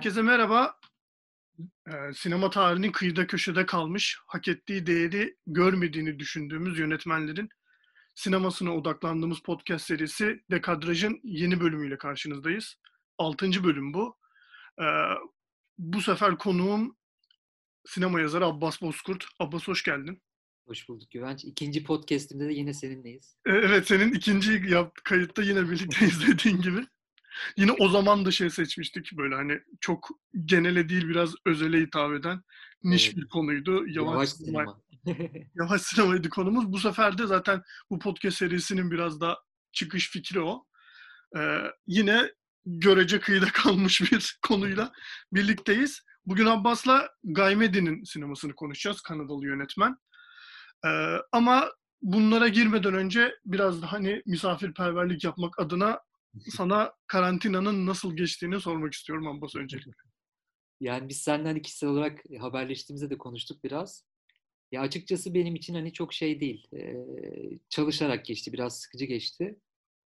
Herkese merhaba. Ee, sinema tarihinin kıyıda köşede kalmış, hak ettiği değeri görmediğini düşündüğümüz yönetmenlerin sinemasına odaklandığımız podcast serisi Dekadraj'ın yeni bölümüyle karşınızdayız. Altıncı bölüm bu. Ee, bu sefer konuğum sinema yazarı Abbas Bozkurt. Abbas hoş geldin. Hoş bulduk Güvenç. İkinci podcastimde de yine seninleyiz. Ee, evet senin ikinci yap, kayıtta yine birlikte izlediğin gibi. Yine o zaman da şey seçmiştik böyle hani çok genele değil biraz özele hitap eden niş evet. bir konuydu. Yavaş, Yavaş sinema. Yavaş sinemaydı konumuz. Bu sefer de zaten bu podcast serisinin biraz da çıkış fikri o. Ee, yine görece kıyıda kalmış bir konuyla birlikteyiz. Bugün Abbas'la Gaymedi'nin sinemasını konuşacağız. Kanadalı yönetmen. Ee, ama bunlara girmeden önce biraz da hani misafirperverlik yapmak adına sana karantinanın nasıl geçtiğini sormak istiyorum Abbas öncelikle. Yani biz senden kişisel olarak haberleştiğimizde de konuştuk biraz. Ya açıkçası benim için hani çok şey değil. Ee, çalışarak geçti, biraz sıkıcı geçti.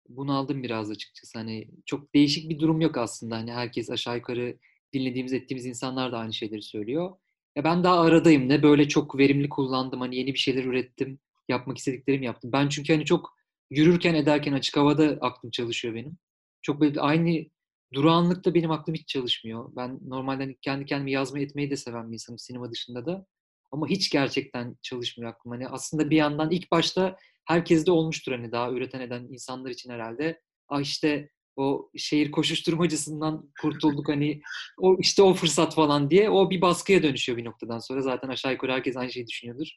Bunu aldım biraz açıkçası. Hani çok değişik bir durum yok aslında. Hani herkes aşağı yukarı dinlediğimiz, ettiğimiz insanlar da aynı şeyleri söylüyor. Ya ben daha aradayım. Ne böyle çok verimli kullandım. Hani yeni bir şeyler ürettim. Yapmak istediklerimi yaptım. Ben çünkü hani çok yürürken ederken açık havada aklım çalışıyor benim. Çok böyle aynı durağanlıkta benim aklım hiç çalışmıyor. Ben normalde hani kendi kendime yazma etmeyi de seven bir insanım sinema dışında da. Ama hiç gerçekten çalışmıyor aklım. Hani aslında bir yandan ilk başta herkeste olmuştur hani daha üreten eden insanlar için herhalde. Ah işte o şehir koşuşturmacısından kurtulduk hani o işte o fırsat falan diye o bir baskıya dönüşüyor bir noktadan sonra. Zaten aşağı yukarı herkes aynı şeyi düşünüyordur.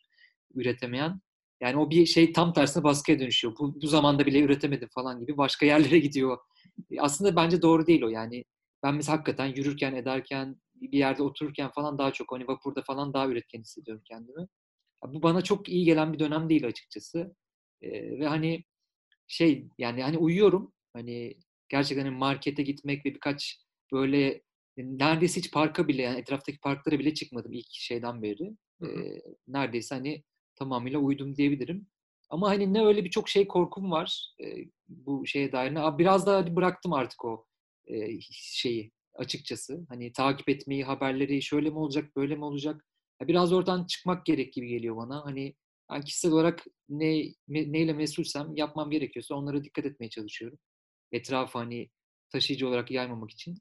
Üretemeyen. Yani o bir şey tam tersine baskıya dönüşüyor. Bu, bu zamanda bile üretemedim falan gibi başka yerlere gidiyor. Aslında bence doğru değil o yani. Ben mesela hakikaten yürürken, ederken, bir yerde otururken falan daha çok hani vapurda falan daha üretken hissediyorum kendimi. Bu bana çok iyi gelen bir dönem değil açıkçası. Ee, ve hani şey yani hani uyuyorum. Hani gerçekten hani markete gitmek ve birkaç böyle neredeyse hiç parka bile yani etraftaki parklara bile çıkmadım ilk şeyden beri. Ee, neredeyse hani tamamıyla uydum diyebilirim. Ama hani ne öyle birçok şey korkum var e, bu şeye dair. Ne, biraz daha bıraktım artık o e, şeyi açıkçası. Hani takip etmeyi, haberleri şöyle mi olacak, böyle mi olacak? Biraz oradan çıkmak gerek gibi geliyor bana. Hani ben kişisel olarak ne, me, neyle mesulsem yapmam gerekiyorsa onlara dikkat etmeye çalışıyorum. Etrafı hani taşıyıcı olarak yaymamak için.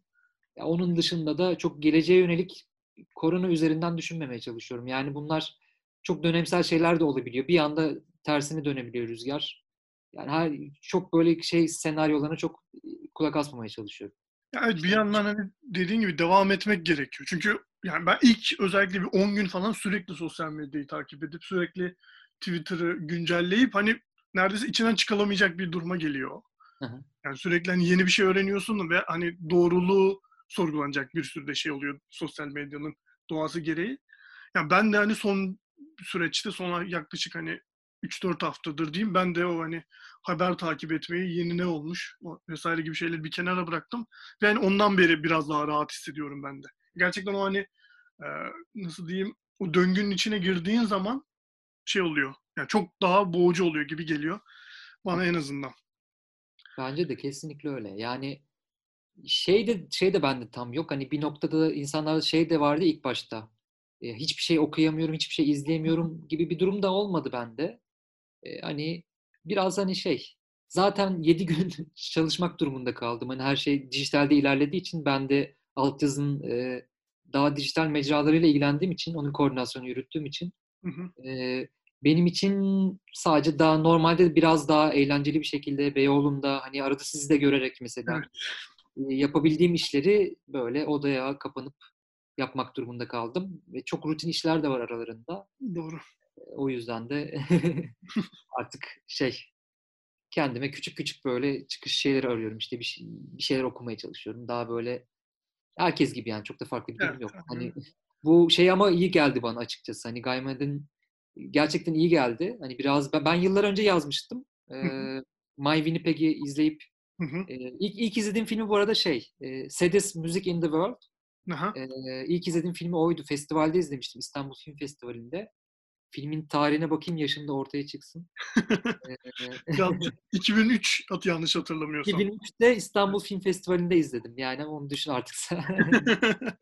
Ya onun dışında da çok geleceğe yönelik korona üzerinden düşünmemeye çalışıyorum. Yani bunlar çok dönemsel şeyler de olabiliyor. Bir anda tersine dönebiliyor rüzgar. Yani her çok böyle şey senaryolarına çok kulak asmamaya çalışıyorum. Yani işte bir yandan hani dediğin gibi devam etmek gerekiyor. Çünkü yani ben ilk özellikle bir 10 gün falan sürekli sosyal medyayı takip edip sürekli Twitter'ı güncelleyip hani neredeyse içinden çıkalamayacak bir duruma geliyor. Hı hı. Yani sürekli hani yeni bir şey öğreniyorsun ve hani doğruluğu sorgulanacak bir sürü de şey oluyor sosyal medyanın doğası gereği. Yani ben de hani son süreçte sonra yaklaşık hani 3-4 haftadır diyeyim ben de o hani haber takip etmeyi yeni ne olmuş vesaire gibi şeyleri bir kenara bıraktım. Ve hani ondan beri biraz daha rahat hissediyorum ben de. Gerçekten o hani e, nasıl diyeyim o döngünün içine girdiğin zaman şey oluyor. Yani çok daha boğucu oluyor gibi geliyor bana en azından. Bence de kesinlikle öyle. Yani şey de şey de bende tam yok. Hani bir noktada insanlarda şey de vardı ilk başta e, hiçbir şey okuyamıyorum, hiçbir şey izleyemiyorum gibi bir durum da olmadı bende. E, hani biraz hani şey, zaten 7 gün çalışmak durumunda kaldım. Hani her şey dijitalde ilerlediği için ben de altyazının e, daha dijital mecralarıyla ilgilendiğim için, onun koordinasyonu yürüttüğüm için hı hı. E, benim için sadece daha normalde biraz daha eğlenceli bir şekilde Beyoğlu'nda hani arada sizi de görerek mesela evet. yapabildiğim işleri böyle odaya kapanıp yapmak durumunda kaldım. Ve çok rutin işler de var aralarında. Doğru. O yüzden de artık şey kendime küçük küçük böyle çıkış şeyleri arıyorum. İşte bir, şey, bir şeyler okumaya çalışıyorum. Daha böyle herkes gibi yani çok da farklı bir durum evet. yok. Hani bu şey ama iyi geldi bana açıkçası. Hani Gaiman'ın gerçekten iyi geldi. Hani biraz ben, ben yıllar önce yazmıştım. Ee, My Winnipeg'i izleyip e, ilk, ilk izlediğim filmi bu arada şey e, Saddest Music in the World. Aha. Ee, ilk izlediğim filmi oydu. Festivalde izlemiştim. İstanbul Film Festivali'nde. filmin tarihine bakayım yaşım da ortaya çıksın. Ya, 2003 at yanlış hatırlamıyorsam. 2003'te İstanbul Film Festivali'nde izledim. Yani onu düşün artık sen.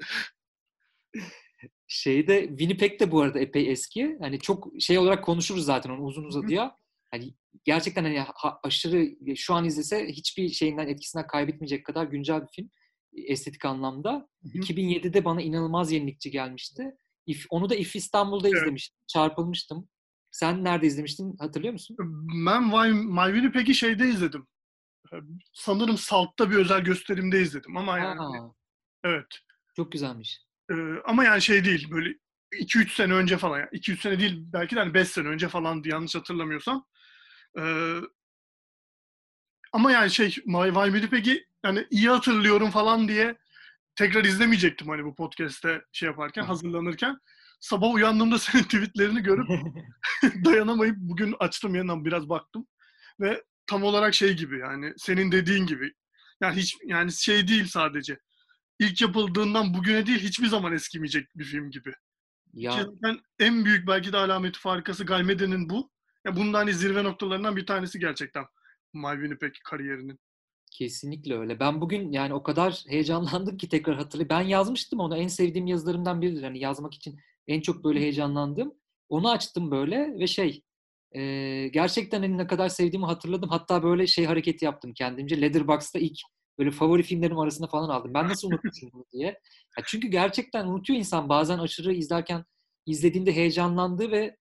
Şeyde Winnipeg de bu arada epey eski. Hani çok şey olarak konuşuruz zaten onu uzun uzadıya. Hani gerçekten hani ha- aşırı şu an izlese hiçbir şeyinden etkisinden kaybetmeyecek kadar güncel bir film estetik anlamda. Hı hı. 2007'de bana inanılmaz yenilikçi gelmişti. If, onu da If İstanbul'da Evet. izlemiştim. Çarpılmıştım. Sen nerede izlemiştin hatırlıyor musun? Ben My, Winnipeg'i şeyde izledim. Sanırım Salt'ta bir özel gösterimde izledim ama yani Aa, evet. çok güzelmiş. Ee, ama yani şey değil böyle 2-3 sene önce falan. 2-3 sene değil belki de hani 5 sene önce falandı yanlış hatırlamıyorsam. Ee, ama yani şey My Winnipeg'i yani iyi hatırlıyorum falan diye tekrar izlemeyecektim hani bu podcast'te şey yaparken, hazırlanırken. Sabah uyandığımda senin tweetlerini görüp dayanamayıp bugün açtım yeniden biraz baktım. Ve tam olarak şey gibi yani senin dediğin gibi. Yani hiç yani şey değil sadece. İlk yapıldığından bugüne değil hiçbir zaman eskimeyecek bir film gibi. Ya zaten en büyük belki de alameti farikası Galmede'nin bu. Ya bunun da hani zirve noktalarından bir tanesi gerçekten My Winnipeg kariyerinin. Kesinlikle öyle. Ben bugün yani o kadar heyecanlandım ki tekrar hatırlayayım. Ben yazmıştım onu. En sevdiğim yazılarımdan biridir. Hani yazmak için en çok böyle heyecanlandım. Onu açtım böyle ve şey e, gerçekten hani ne kadar sevdiğimi hatırladım. Hatta böyle şey hareketi yaptım kendimce. Letterboxd'da ilk böyle favori filmlerim arasında falan aldım. Ben nasıl unutmuşum bunu diye. Ya çünkü gerçekten unutuyor insan bazen aşırı izlerken izlediğinde heyecanlandığı ve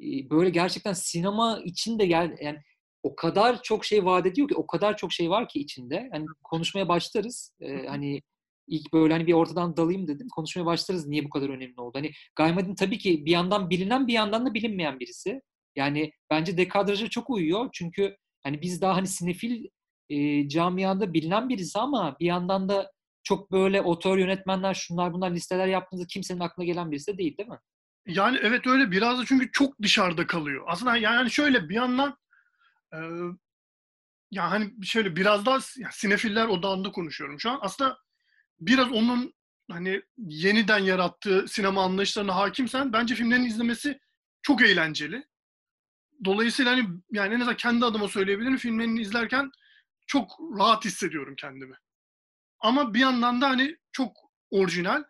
e, böyle gerçekten sinema için de gel yani o kadar çok şey vaat ediyor ki o kadar çok şey var ki içinde. Hani konuşmaya başlarız. Ee, hani ilk böyle hani bir ortadan dalayım dedim. Konuşmaya başlarız niye bu kadar önemli oldu. Hani Gaymadin tabii ki bir yandan bilinen bir yandan da bilinmeyen birisi. Yani bence dekadraja çok uyuyor. Çünkü hani biz daha hani sinefil e, camiada bilinen birisi ama bir yandan da çok böyle otör yönetmenler şunlar bunlar listeler yaptığınızda kimsenin aklına gelen birisi de değil değil mi? Yani evet öyle biraz da çünkü çok dışarıda kalıyor. Aslında yani şöyle bir yandan e, ya hani şöyle biraz daha sinefiller odağında konuşuyorum şu an. Aslında biraz onun hani yeniden yarattığı sinema anlayışlarına hakimsen bence filmlerin izlemesi çok eğlenceli. Dolayısıyla hani yani en azından kendi adıma söyleyebilirim filmlerini izlerken çok rahat hissediyorum kendimi. Ama bir yandan da hani çok orijinal.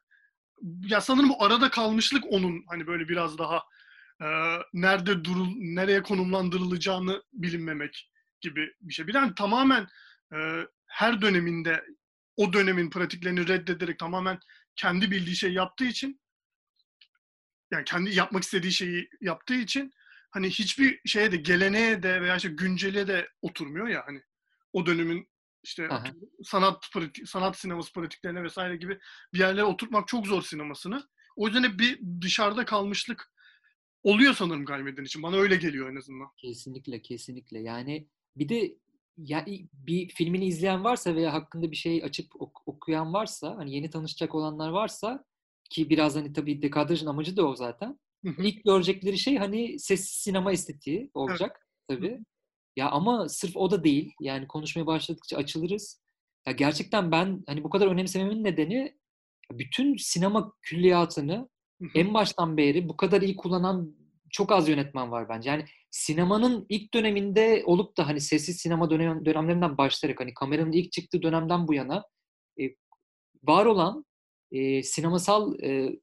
Ya sanırım bu arada kalmışlık onun hani böyle biraz daha nerede durul nereye konumlandırılacağını bilinmemek gibi bir şey. Bir de hani tamamen e, her döneminde o dönemin pratiklerini reddederek tamamen kendi bildiği şey yaptığı için yani kendi yapmak istediği şeyi yaptığı için hani hiçbir şeye de geleneğe de veya işte güncele de oturmuyor ya hani o dönemin işte Aha. sanat pratik, sanat sineması pratiklerine vesaire gibi bir yerlere oturtmak çok zor sinemasını. O yüzden hep bir dışarıda kalmışlık oluyor sanırım Galmedin için. Bana öyle geliyor en azından. Kesinlikle, kesinlikle. Yani bir de ya bir filmini izleyen varsa veya hakkında bir şey açıp ok- okuyan varsa, hani yeni tanışacak olanlar varsa ki biraz hani tabii dekadrajın amacı da o zaten. İlk görecekleri şey hani sessiz sinema estetiği olacak tabii. Ya ama sırf o da değil. Yani konuşmaya başladıkça açılırız. Ya gerçekten ben hani bu kadar önemsememin nedeni bütün sinema külliyatını. En baştan beri bu kadar iyi kullanan çok az yönetmen var bence. Yani sinemanın ilk döneminde olup da hani sessiz sinema dönem, dönemlerinden başlayarak hani kameranın ilk çıktığı dönemden bu yana e, var olan e, sinemasal e,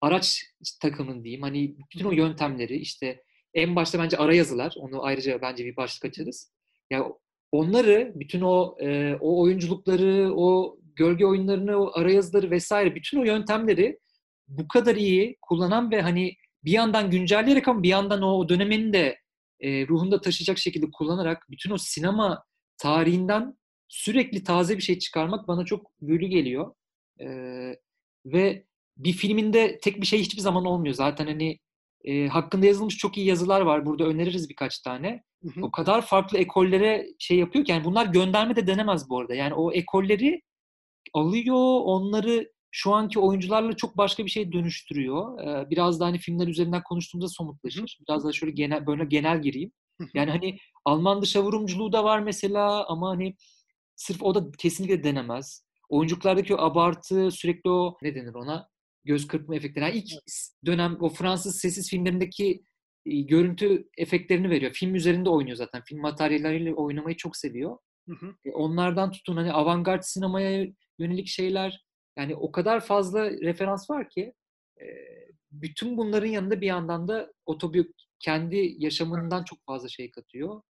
araç takımın diyeyim hani bütün o yöntemleri işte en başta bence ara yazılar onu ayrıca bence bir başlık açarız. Ya onları bütün o e, o oyunculukları o gölge oyunlarını o ara yazıları vesaire bütün o yöntemleri bu kadar iyi kullanan ve hani bir yandan güncelleyerek ama bir yandan o dönemin de e, ruhunda taşıyacak şekilde kullanarak bütün o sinema tarihinden sürekli taze bir şey çıkarmak bana çok büyülü geliyor. E, ve bir filminde tek bir şey hiçbir zaman olmuyor. Zaten hani e, hakkında yazılmış çok iyi yazılar var. Burada öneririz birkaç tane. Hı hı. O kadar farklı ekollere şey yapıyor ki yani bunlar gönderme de denemez bu arada. Yani o ekolleri alıyor, onları şu anki oyuncularla çok başka bir şey dönüştürüyor. Ee, biraz da hani filmler üzerinden konuştuğumuzda somutlaşır. Biraz da şöyle genel böyle genel gireyim. Yani hani Alman dışavurumculuğu da var mesela ama hani sırf o da kesinlikle denemez. Oyunculuklardaki o abartı, sürekli o ne denir ona? Göz kırpma efektleri. Yani ilk dönem o Fransız sessiz filmlerindeki görüntü efektlerini veriyor. Film üzerinde oynuyor zaten. Film materyalleriyle oynamayı çok seviyor. Hı hı. E, onlardan tutun hani avantgard sinemaya yönelik şeyler yani o kadar fazla referans var ki bütün bunların yanında bir yandan da otobiyok kendi yaşamından çok fazla şey katıyor.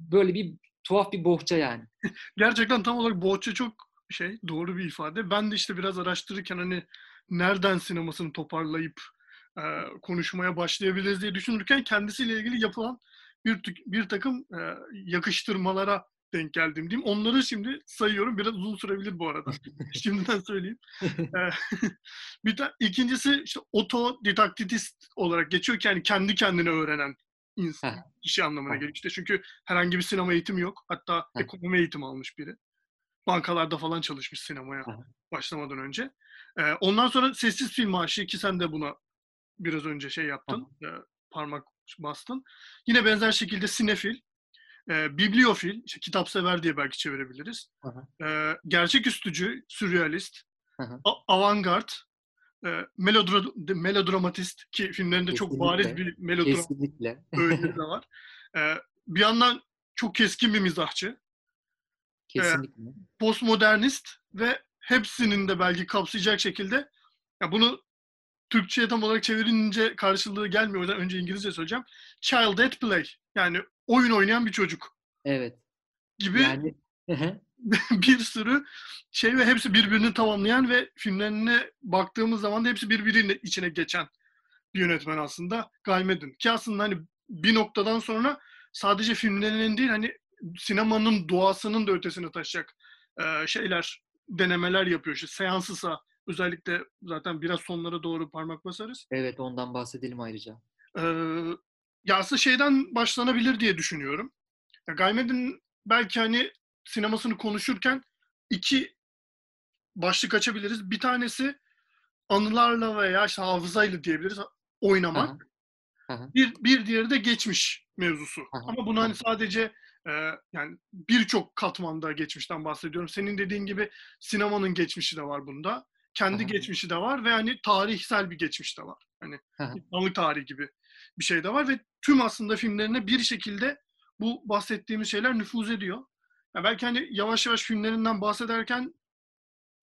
Böyle bir tuhaf bir bohça yani. Gerçekten tam olarak bohça çok şey doğru bir ifade. Ben de işte biraz araştırırken hani nereden sinemasını toparlayıp e, konuşmaya başlayabiliriz diye düşünürken kendisiyle ilgili yapılan bir bir takım e, yakıştırmalara denk geldim diyeyim. Onları şimdi sayıyorum. Biraz uzun sürebilir bu arada. Şimdiden söyleyeyim. bir ta- ikincisi işte otodidaktist olarak geçiyor ki yani kendi kendine öğrenen insan, kişi anlamına geliyor. İşte çünkü herhangi bir sinema eğitimi yok. Hatta ekonomi eğitimi almış biri. Bankalarda falan çalışmış sinemaya başlamadan önce. ondan sonra sessiz film aşığı ki sen de buna biraz önce şey yaptın. parmak bastın. Yine benzer şekilde sinefil, e, bibliofil, işte kitap sever diye belki çevirebiliriz. E, gerçeküstücü, sürrealist, avantgard, e, melodra, melodramatist ki filmlerinde Kesinlikle. çok bariz bir melodram öğeleri de var. E, bir yandan çok keskin bir mizahçı. Kesinlikle. E, postmodernist ve hepsinin de belki kapsayacak şekilde ya bunu Türkçe'ye tam olarak çevirince karşılığı gelmiyor. O yüzden önce İngilizce söyleyeceğim. Child at play. Yani oyun oynayan bir çocuk. Evet. Gibi yani... bir sürü şey ve hepsi birbirini tamamlayan ve filmlerine baktığımız zaman da hepsi birbirinin içine geçen bir yönetmen aslında Guy Ki aslında hani bir noktadan sonra sadece filmlerinin değil hani sinemanın doğasının da ötesine taşıyacak şeyler, denemeler yapıyor. İşte seansısa özellikle zaten biraz sonlara doğru parmak basarız. Evet ondan bahsedelim ayrıca. Ee, ya aslında şeyden başlanabilir diye düşünüyorum. Ya Gaymed'in belki hani sinemasını konuşurken iki başlık açabiliriz. Bir tanesi anılarla veya işte hafızayla diyebiliriz oynamak. Bir, bir diğeri de geçmiş mevzusu. Ama bunu hani sadece e, yani birçok katmanda geçmişten bahsediyorum. Senin dediğin gibi sinemanın geçmişi de var bunda. Kendi geçmişi de var ve hani tarihsel bir geçmiş de var. Hani İslamlık tarihi gibi bir şey de var ve tüm aslında filmlerine bir şekilde bu bahsettiğimiz şeyler nüfuz ediyor. Yani belki hani yavaş yavaş filmlerinden bahsederken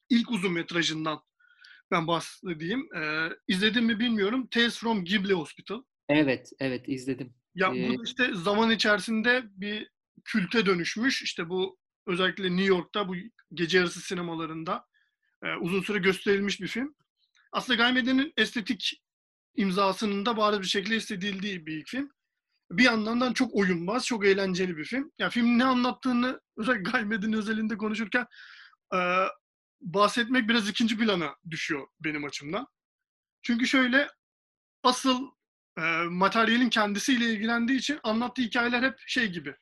ilk uzun metrajından ben bahsedeyim. Ee, izledim mi bilmiyorum. Tales from Ghibli Hospital. Evet, evet izledim. Ya ee... bu işte zaman içerisinde bir külte dönüşmüş. İşte bu özellikle New York'ta bu gece yarısı sinemalarında e, uzun süre gösterilmiş bir film. Aslında Gaymede'nin estetik imzasının da bariz bir şekilde hissedildiği bir film. Bir yandan da çok oyunbaz, çok eğlenceli bir film. Yani film ne anlattığını özellikle Gaymed'in özelinde konuşurken e, bahsetmek biraz ikinci plana düşüyor benim açımdan. Çünkü şöyle asıl e, materyalin kendisiyle ilgilendiği için anlattığı hikayeler hep şey gibi.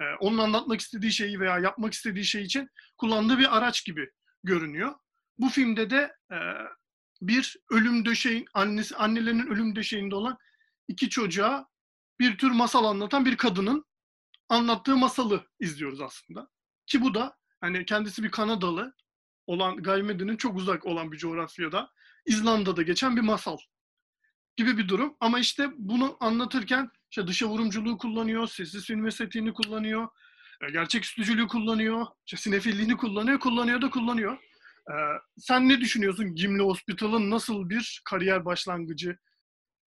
E, onun anlatmak istediği şeyi veya yapmak istediği şey için kullandığı bir araç gibi görünüyor. Bu filmde de e, bir ölüm döşeğin annesi annelerinin ölüm döşeğinde olan iki çocuğa bir tür masal anlatan bir kadının anlattığı masalı izliyoruz aslında. Ki bu da hani kendisi bir Kanadalı olan Gaymede'nin çok uzak olan bir coğrafyada İzlanda'da geçen bir masal gibi bir durum. Ama işte bunu anlatırken işte dışa vurumculuğu kullanıyor, sessiz film estetiğini kullanıyor, e, gerçek üstücülüğü kullanıyor, işte sinefilliğini kullanıyor, kullanıyor da kullanıyor. Ee, sen ne düşünüyorsun Gimli Hospital'ın nasıl bir kariyer başlangıcı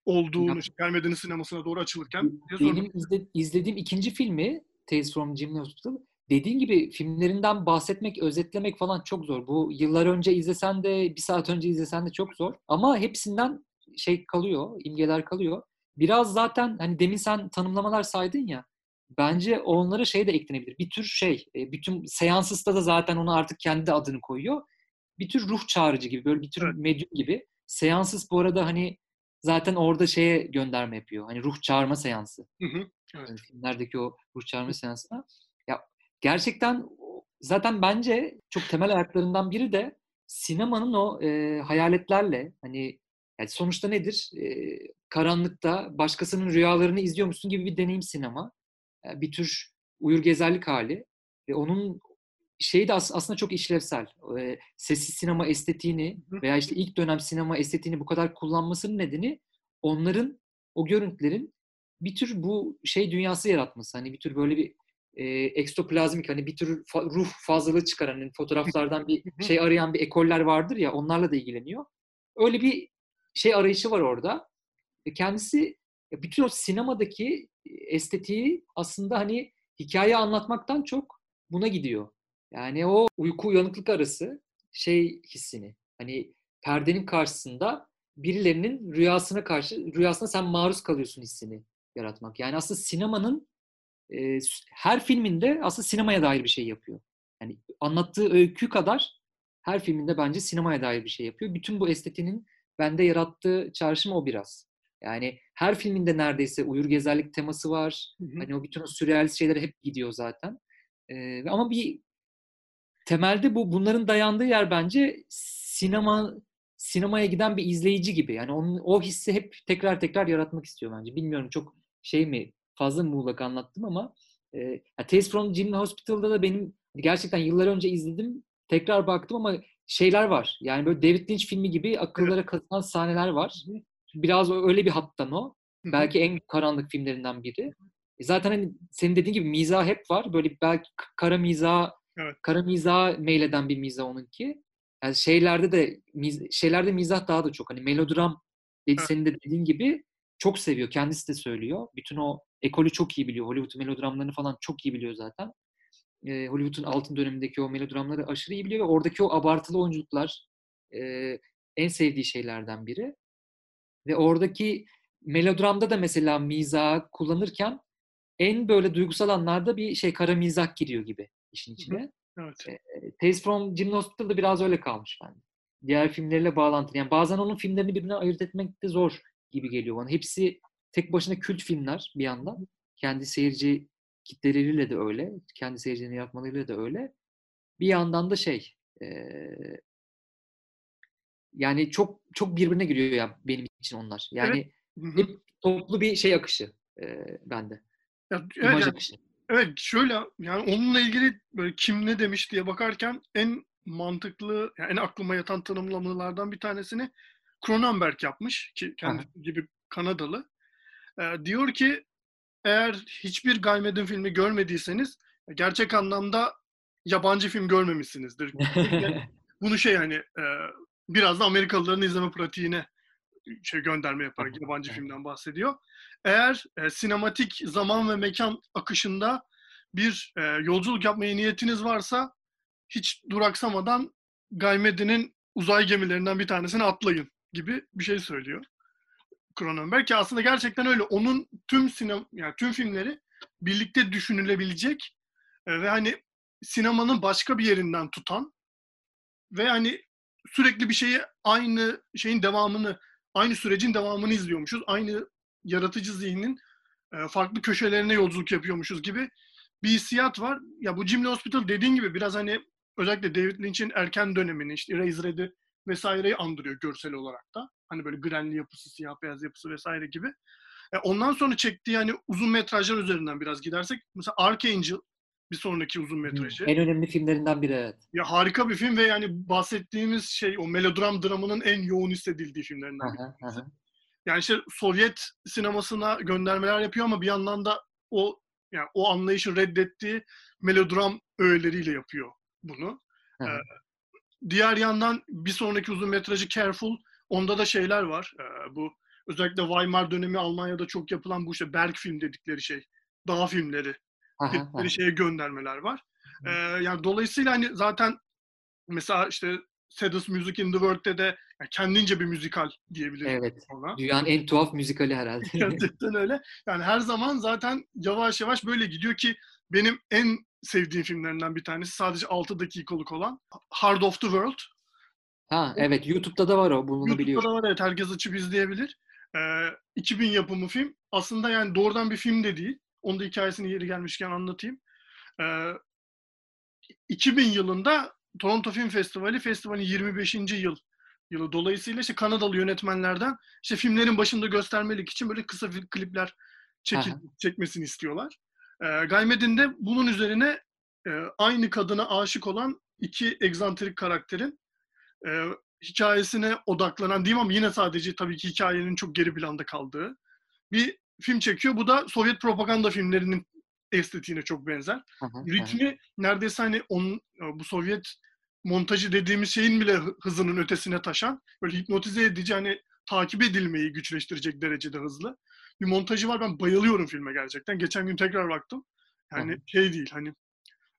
olduğunu, Gelmedi'nin sinemasına doğru açılırken? Benim izle, izlediğim ikinci filmi Tales from Gimli Hospital dediğin gibi filmlerinden bahsetmek, özetlemek falan çok zor. Bu yıllar önce izlesen de, bir saat önce izlesen de çok zor. Ama hepsinden şey kalıyor, imgeler kalıyor. Biraz zaten hani demin sen tanımlamalar saydın ya. Bence onlara şey de eklenebilir. Bir tür şey, e, bütün seansısta da zaten onu artık kendi adını koyuyor bir tür ruh çağrıcı gibi, böyle bir tür evet. medyum gibi. Seanssız bu arada hani zaten orada şeye gönderme yapıyor. Hani ruh çağırma seansı. Hı hı. Evet. Yani filmlerdeki o ruh çağırma seansına. Ya gerçekten zaten bence çok temel ayaklarından biri de sinemanın o e, hayaletlerle hani yani sonuçta nedir? E, karanlıkta başkasının rüyalarını izliyormuşsun gibi bir deneyim sinema. E, bir tür uyur gezerlik hali. Ve onun şey de aslında çok işlevsel. E, sessiz sinema estetiğini veya işte ilk dönem sinema estetiğini bu kadar kullanmasının nedeni onların o görüntülerin bir tür bu şey dünyası yaratması. Hani bir tür böyle bir e, ekstoplazmik hani bir tür fa- ruh fazlalığı çıkaran hani fotoğraflardan bir şey arayan bir ekoller vardır ya onlarla da ilgileniyor. Öyle bir şey arayışı var orada. Ve kendisi bütün o sinemadaki estetiği aslında hani hikaye anlatmaktan çok buna gidiyor. Yani o uyku uyanıklık arası şey hissini hani perdenin karşısında birilerinin rüyasına karşı rüyasına sen maruz kalıyorsun hissini yaratmak. Yani aslında sinemanın e, her filminde aslında sinemaya dair bir şey yapıyor. Yani anlattığı öykü kadar her filminde bence sinemaya dair bir şey yapıyor. Bütün bu estetinin bende yarattığı çağrışım o biraz. Yani her filminde neredeyse uyur gezerlik teması var. Hı hı. Hani o bütün o sürrealist şeylere hep gidiyor zaten. Ee, ama bir temelde bu bunların dayandığı yer bence sinema sinemaya giden bir izleyici gibi. Yani onun, o hissi hep tekrar tekrar yaratmak istiyor bence. Bilmiyorum çok şey mi fazla muğlak anlattım ama e, Tales from Jim Hospital'da da benim gerçekten yıllar önce izledim. Tekrar baktım ama şeyler var. Yani böyle David Lynch filmi gibi akıllara kazınan sahneler var. Biraz öyle bir hattan o. Belki en karanlık filmlerinden biri. E zaten hani senin dediğin gibi mizah hep var. Böyle belki kara mizah evet. kara mizah meyleden bir mizah onunki. Yani şeylerde de şeylerde mizah daha da çok. Hani melodram dedi evet. senin de dediğin gibi çok seviyor. Kendisi de söylüyor. Bütün o ekolü çok iyi biliyor. Hollywood melodramlarını falan çok iyi biliyor zaten. Ee, Hollywood'un altın dönemindeki o melodramları aşırı iyi biliyor ve oradaki o abartılı oyunculuklar e, en sevdiği şeylerden biri. Ve oradaki melodramda da mesela mizah kullanırken en böyle duygusal anlarda bir şey kara mizah giriyor gibi işin içine. Evet. E, Tales from Jim Hospital'da biraz öyle kalmış bende. Diğer filmlerle bağlantılı. Yani bazen onun filmlerini birbirine ayırt etmek de zor gibi geliyor bana. Hepsi tek başına kült filmler bir yandan. Kendi seyirci kitleleriyle de öyle. Kendi seyircilerini yaratmalarıyla da öyle. Bir yandan da şey e, yani çok çok birbirine giriyor ya benim için onlar. Yani evet. hep toplu bir şey akışı e, bende. Ya, evet, İmaj akışı. Evet şöyle yani onunla ilgili böyle kim ne demiş diye bakarken en mantıklı yani en aklıma yatan tanımlamalardan bir tanesini Cronenberg yapmış ki kendisi Aha. gibi Kanadalı. Ee, diyor ki eğer hiçbir Gaimed'in filmi görmediyseniz gerçek anlamda yabancı film görmemişsinizdir. Bunu şey hani e, biraz da Amerikalıların izleme pratiğine şey gönderme yaparak yabancı filmden bahsediyor. Eğer e, sinematik zaman ve mekan akışında bir e, yolculuk yapmaya niyetiniz varsa hiç duraksamadan Gaimedi'nin uzay gemilerinden bir tanesine atlayın gibi bir şey söylüyor. Cronenberg ki aslında gerçekten öyle. Onun tüm sinema yani tüm filmleri birlikte düşünülebilecek e, ve hani sinemanın başka bir yerinden tutan ve hani sürekli bir şeyi aynı şeyin devamını, aynı sürecin devamını izliyormuşuz. Aynı yaratıcı zihnin e, farklı köşelerine yolculuk yapıyormuşuz gibi bir hissiyat var. Ya bu Jimmy Hospital dediğin gibi biraz hani özellikle David Lynch'in erken dönemini işte Eraserhead'i vesaireyi andırıyor görsel olarak da. Hani böyle grenli yapısı, siyah beyaz yapısı vesaire gibi. E ondan sonra çektiği yani uzun metrajlar üzerinden biraz gidersek mesela Archangel bir sonraki uzun metrajı. En önemli filmlerinden biri evet. Ya harika bir film ve yani bahsettiğimiz şey o melodram dramının en yoğun hissedildiği filmlerinden biri. Yani işte Sovyet sinemasına göndermeler yapıyor ama bir yandan da o yani o anlayışı reddettiği melodram öğeleriyle yapıyor bunu. Ee, diğer yandan bir sonraki uzun metrajı Careful onda da şeyler var. Ee, bu özellikle Weimar dönemi Almanya'da çok yapılan bu işte Berg film dedikleri şey. Dağ filmleri dedikleri şeye göndermeler var. Ee, yani dolayısıyla hani zaten mesela işte Saddest Music in the World'de de yani kendince bir müzikal diyebiliriz evet. ona. Dünyanın en tuhaf müzikali herhalde. Gerçekten öyle. Yani her zaman zaten yavaş yavaş böyle gidiyor ki benim en sevdiğim filmlerinden bir tanesi sadece 6 dakikalık olan Hard of the World. Ha evet YouTube'da da var o bunu YouTube'da biliyorum. YouTube'da da var evet herkes açıp izleyebilir. Ee, 2000 yapımı film. Aslında yani doğrudan bir film de değil. Onun da hikayesini yeri gelmişken anlatayım. Ee, 2000 yılında Toronto Film Festivali festivalin 25. yıl yılı. Dolayısıyla işte Kanadalı yönetmenlerden işte filmlerin başında göstermelik için böyle kısa klipler çekil, çekmesini istiyorlar. E, Gaymedin de bunun üzerine e, aynı kadına aşık olan iki egzantrik karakterin e, hikayesine odaklanan diyeyim ama yine sadece tabii ki hikayenin çok geri planda kaldığı bir film çekiyor. Bu da Sovyet propaganda filmlerinin estetiğine çok benzer. Hı hı, hı. Ritmi neredeyse hani onun, bu Sovyet montajı dediğimiz şeyin bile hı- hızının ötesine taşan, böyle hipnotize edici hani takip edilmeyi güçleştirecek derecede hızlı bir montajı var. Ben bayılıyorum filme gerçekten. Geçen gün tekrar baktım. Yani Hı hı. şey değil hani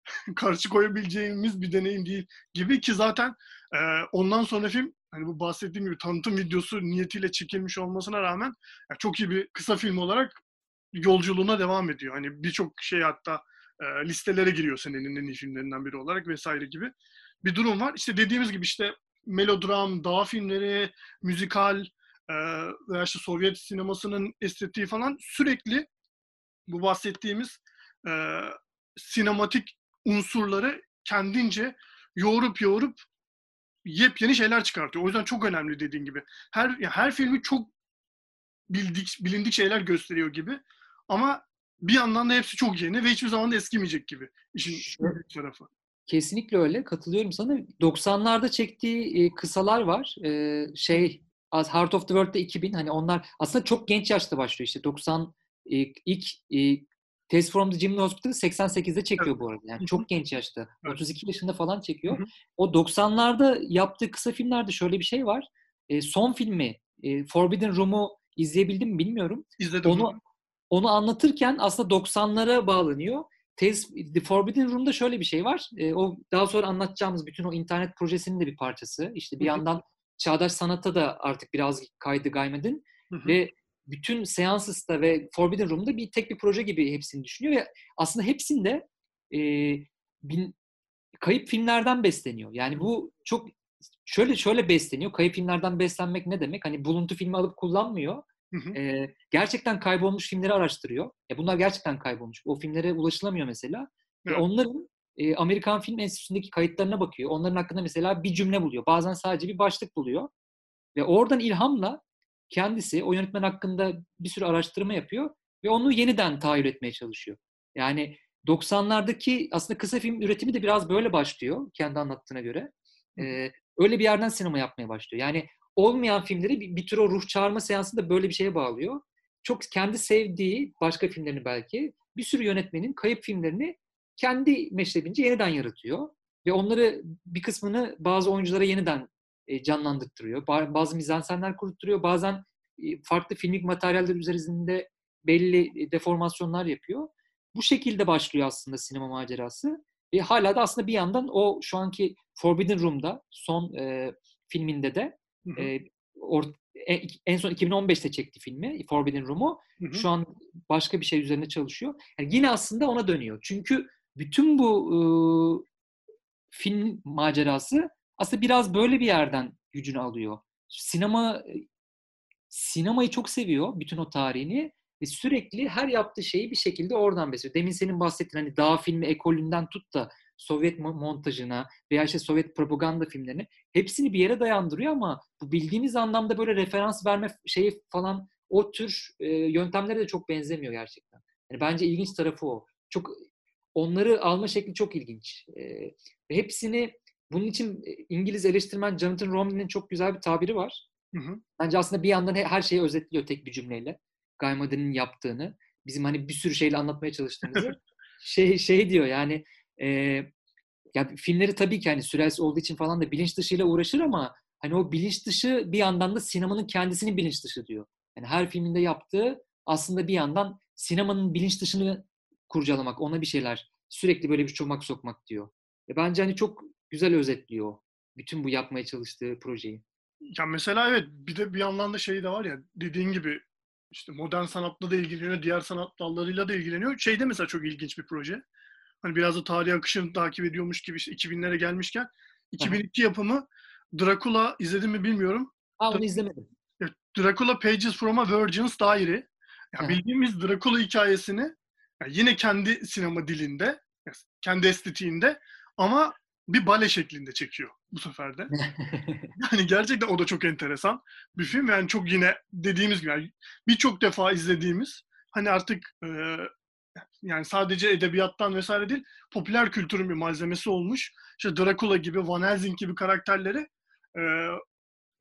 karşı koyabileceğimiz bir deneyim değil gibi ki zaten e, ondan sonra film hani bu bahsettiğim gibi tanıtım videosu niyetiyle çekilmiş olmasına rağmen yani çok iyi bir kısa film olarak yolculuğuna devam ediyor. Hani birçok şey hatta e, listelere giriyor senenin en iyi filmlerinden biri olarak vesaire gibi bir durum var. İşte dediğimiz gibi işte melodram, dağ filmleri, müzikal e, veya işte Sovyet sinemasının estetiği falan sürekli bu bahsettiğimiz e, sinematik unsurları kendince yoğurup yoğurup yepyeni şeyler çıkartıyor. O yüzden çok önemli dediğin gibi. Her her filmi çok bildik bilindik şeyler gösteriyor gibi. Ama bir yandan da hepsi çok yeni ve hiçbir zaman da eskimeyecek gibi. İşin büyük tarafı. Kesinlikle öyle. Katılıyorum sana. 90'larda çektiği e, kısalar var. E, şey Heart of the World'da 2000 hani onlar aslında çok genç yaşta başlıyor işte 90 e, ilk e, Tales from the Gymnasium Hospital'ı 88'de çekiyor bu arada. Yani çok genç yaşta. Evet. 32 yaşında falan çekiyor. O 90'larda yaptığı kısa filmlerde şöyle bir şey var. E, son filmi e, Forbidden Room'u izleyebildim mi bilmiyorum. İzledim. Onu onu anlatırken aslında 90'lara bağlanıyor. Tales, The Forbidden Room'da şöyle bir şey var. E, o daha sonra anlatacağımız bütün o internet projesinin de bir parçası. İşte bir yandan çağdaş sanata da artık biraz kaydı hı. ve bütün Seanses'ta ve Forbidden Room'da bir tek bir proje gibi hepsini düşünüyor ve aslında hepsinde e, bin, kayıp filmlerden besleniyor. Yani bu çok şöyle şöyle besleniyor. Kayıp filmlerden beslenmek ne demek? Hani buluntu filmi alıp kullanmıyor. Hı hı. Ee, gerçekten kaybolmuş filmleri araştırıyor. E bunlar gerçekten kaybolmuş. O filmlere ulaşılamıyor mesela. Ve Evet. onların e, Amerikan Film Enstitüsü'ndeki kayıtlarına bakıyor. Onların hakkında mesela bir cümle buluyor. Bazen sadece bir başlık buluyor. Ve oradan ilhamla kendisi o yönetmen hakkında bir sürü araştırma yapıyor ve onu yeniden tahayyül etmeye çalışıyor. Yani 90'lardaki aslında kısa film üretimi de biraz böyle başlıyor kendi anlattığına göre. Ee, öyle bir yerden sinema yapmaya başlıyor. Yani olmayan filmleri bir, bir tür o ruh çağırma seansında böyle bir şeye bağlıyor. Çok kendi sevdiği başka filmlerini belki bir sürü yönetmenin kayıp filmlerini kendi meşrebince yeniden yaratıyor. Ve onları bir kısmını bazı oyunculara yeniden e, canlandırtırıyor. Ba- Bazı mizansenler kurutturuyor. Bazen e, farklı filmik materyaller üzerinde belli e, deformasyonlar yapıyor. Bu şekilde başlıyor aslında sinema macerası. Ve hala da aslında bir yandan o şu anki Forbidden Room'da son e, filminde de Hı hı. e, or- en, en son 2015'te çekti filmi Forbidden Room'u. Şu an başka bir şey üzerine çalışıyor. Yani yine aslında ona dönüyor. Çünkü bütün bu e, film macerası aslında biraz böyle bir yerden gücünü alıyor. Sinema sinemayı çok seviyor, bütün o tarihini ve sürekli her yaptığı şeyi bir şekilde oradan besliyor. Demin senin bahsettiğin hani dağ filmi ekolünden tut da Sovyet mo- montajına veya işte Sovyet propaganda filmlerine hepsini bir yere dayandırıyor ama bu bildiğimiz anlamda böyle referans verme şeyi falan o tür e, yöntemlere de çok benzemiyor gerçekten. Yani bence ilginç tarafı o. Çok onları alma şekli çok ilginç. E, hepsini bunun için e, İngiliz eleştirmen Jonathan Romney'nin çok güzel bir tabiri var. Hı hı. Bence aslında bir yandan he- her şeyi özetliyor tek bir cümleyle. Gaymadin'in yaptığını, bizim hani bir sürü şeyle anlatmaya çalıştığımızı. şey şey diyor yani e, ya filmleri tabii ki hani sürelsi olduğu için falan da bilinç dışıyla uğraşır ama hani o bilinç dışı bir yandan da sinemanın kendisinin bilinç dışı diyor. Yani her filminde yaptığı aslında bir yandan sinemanın bilinç dışını kurcalamak, ona bir şeyler sürekli böyle bir çomak sokmak diyor. E bence hani çok güzel özetliyor bütün bu yapmaya çalıştığı projeyi. Ya mesela evet bir de bir yandan da şey de var ya dediğin gibi işte modern sanatla da ilgileniyor, diğer sanat dallarıyla da ilgileniyor. Şeyde mesela çok ilginç bir proje. Hani biraz da tarih akışını takip ediyormuş gibi işte 2000'lere gelmişken 2002 yapımı Dracula izledim mi bilmiyorum. Aa onu izlemedim. Dracula Pages from a Virgin's Diary. Ya Aha. bildiğimiz Dracula hikayesini ya yine kendi sinema dilinde, kendi estetiğinde ama bir bale şeklinde çekiyor bu sefer de. Yani gerçekten o da çok enteresan bir film. Yani çok yine dediğimiz gibi yani birçok defa izlediğimiz hani artık e, yani sadece edebiyattan vesaire değil popüler kültürün bir malzemesi olmuş. İşte Dracula gibi, Van Helsing gibi karakterleri e,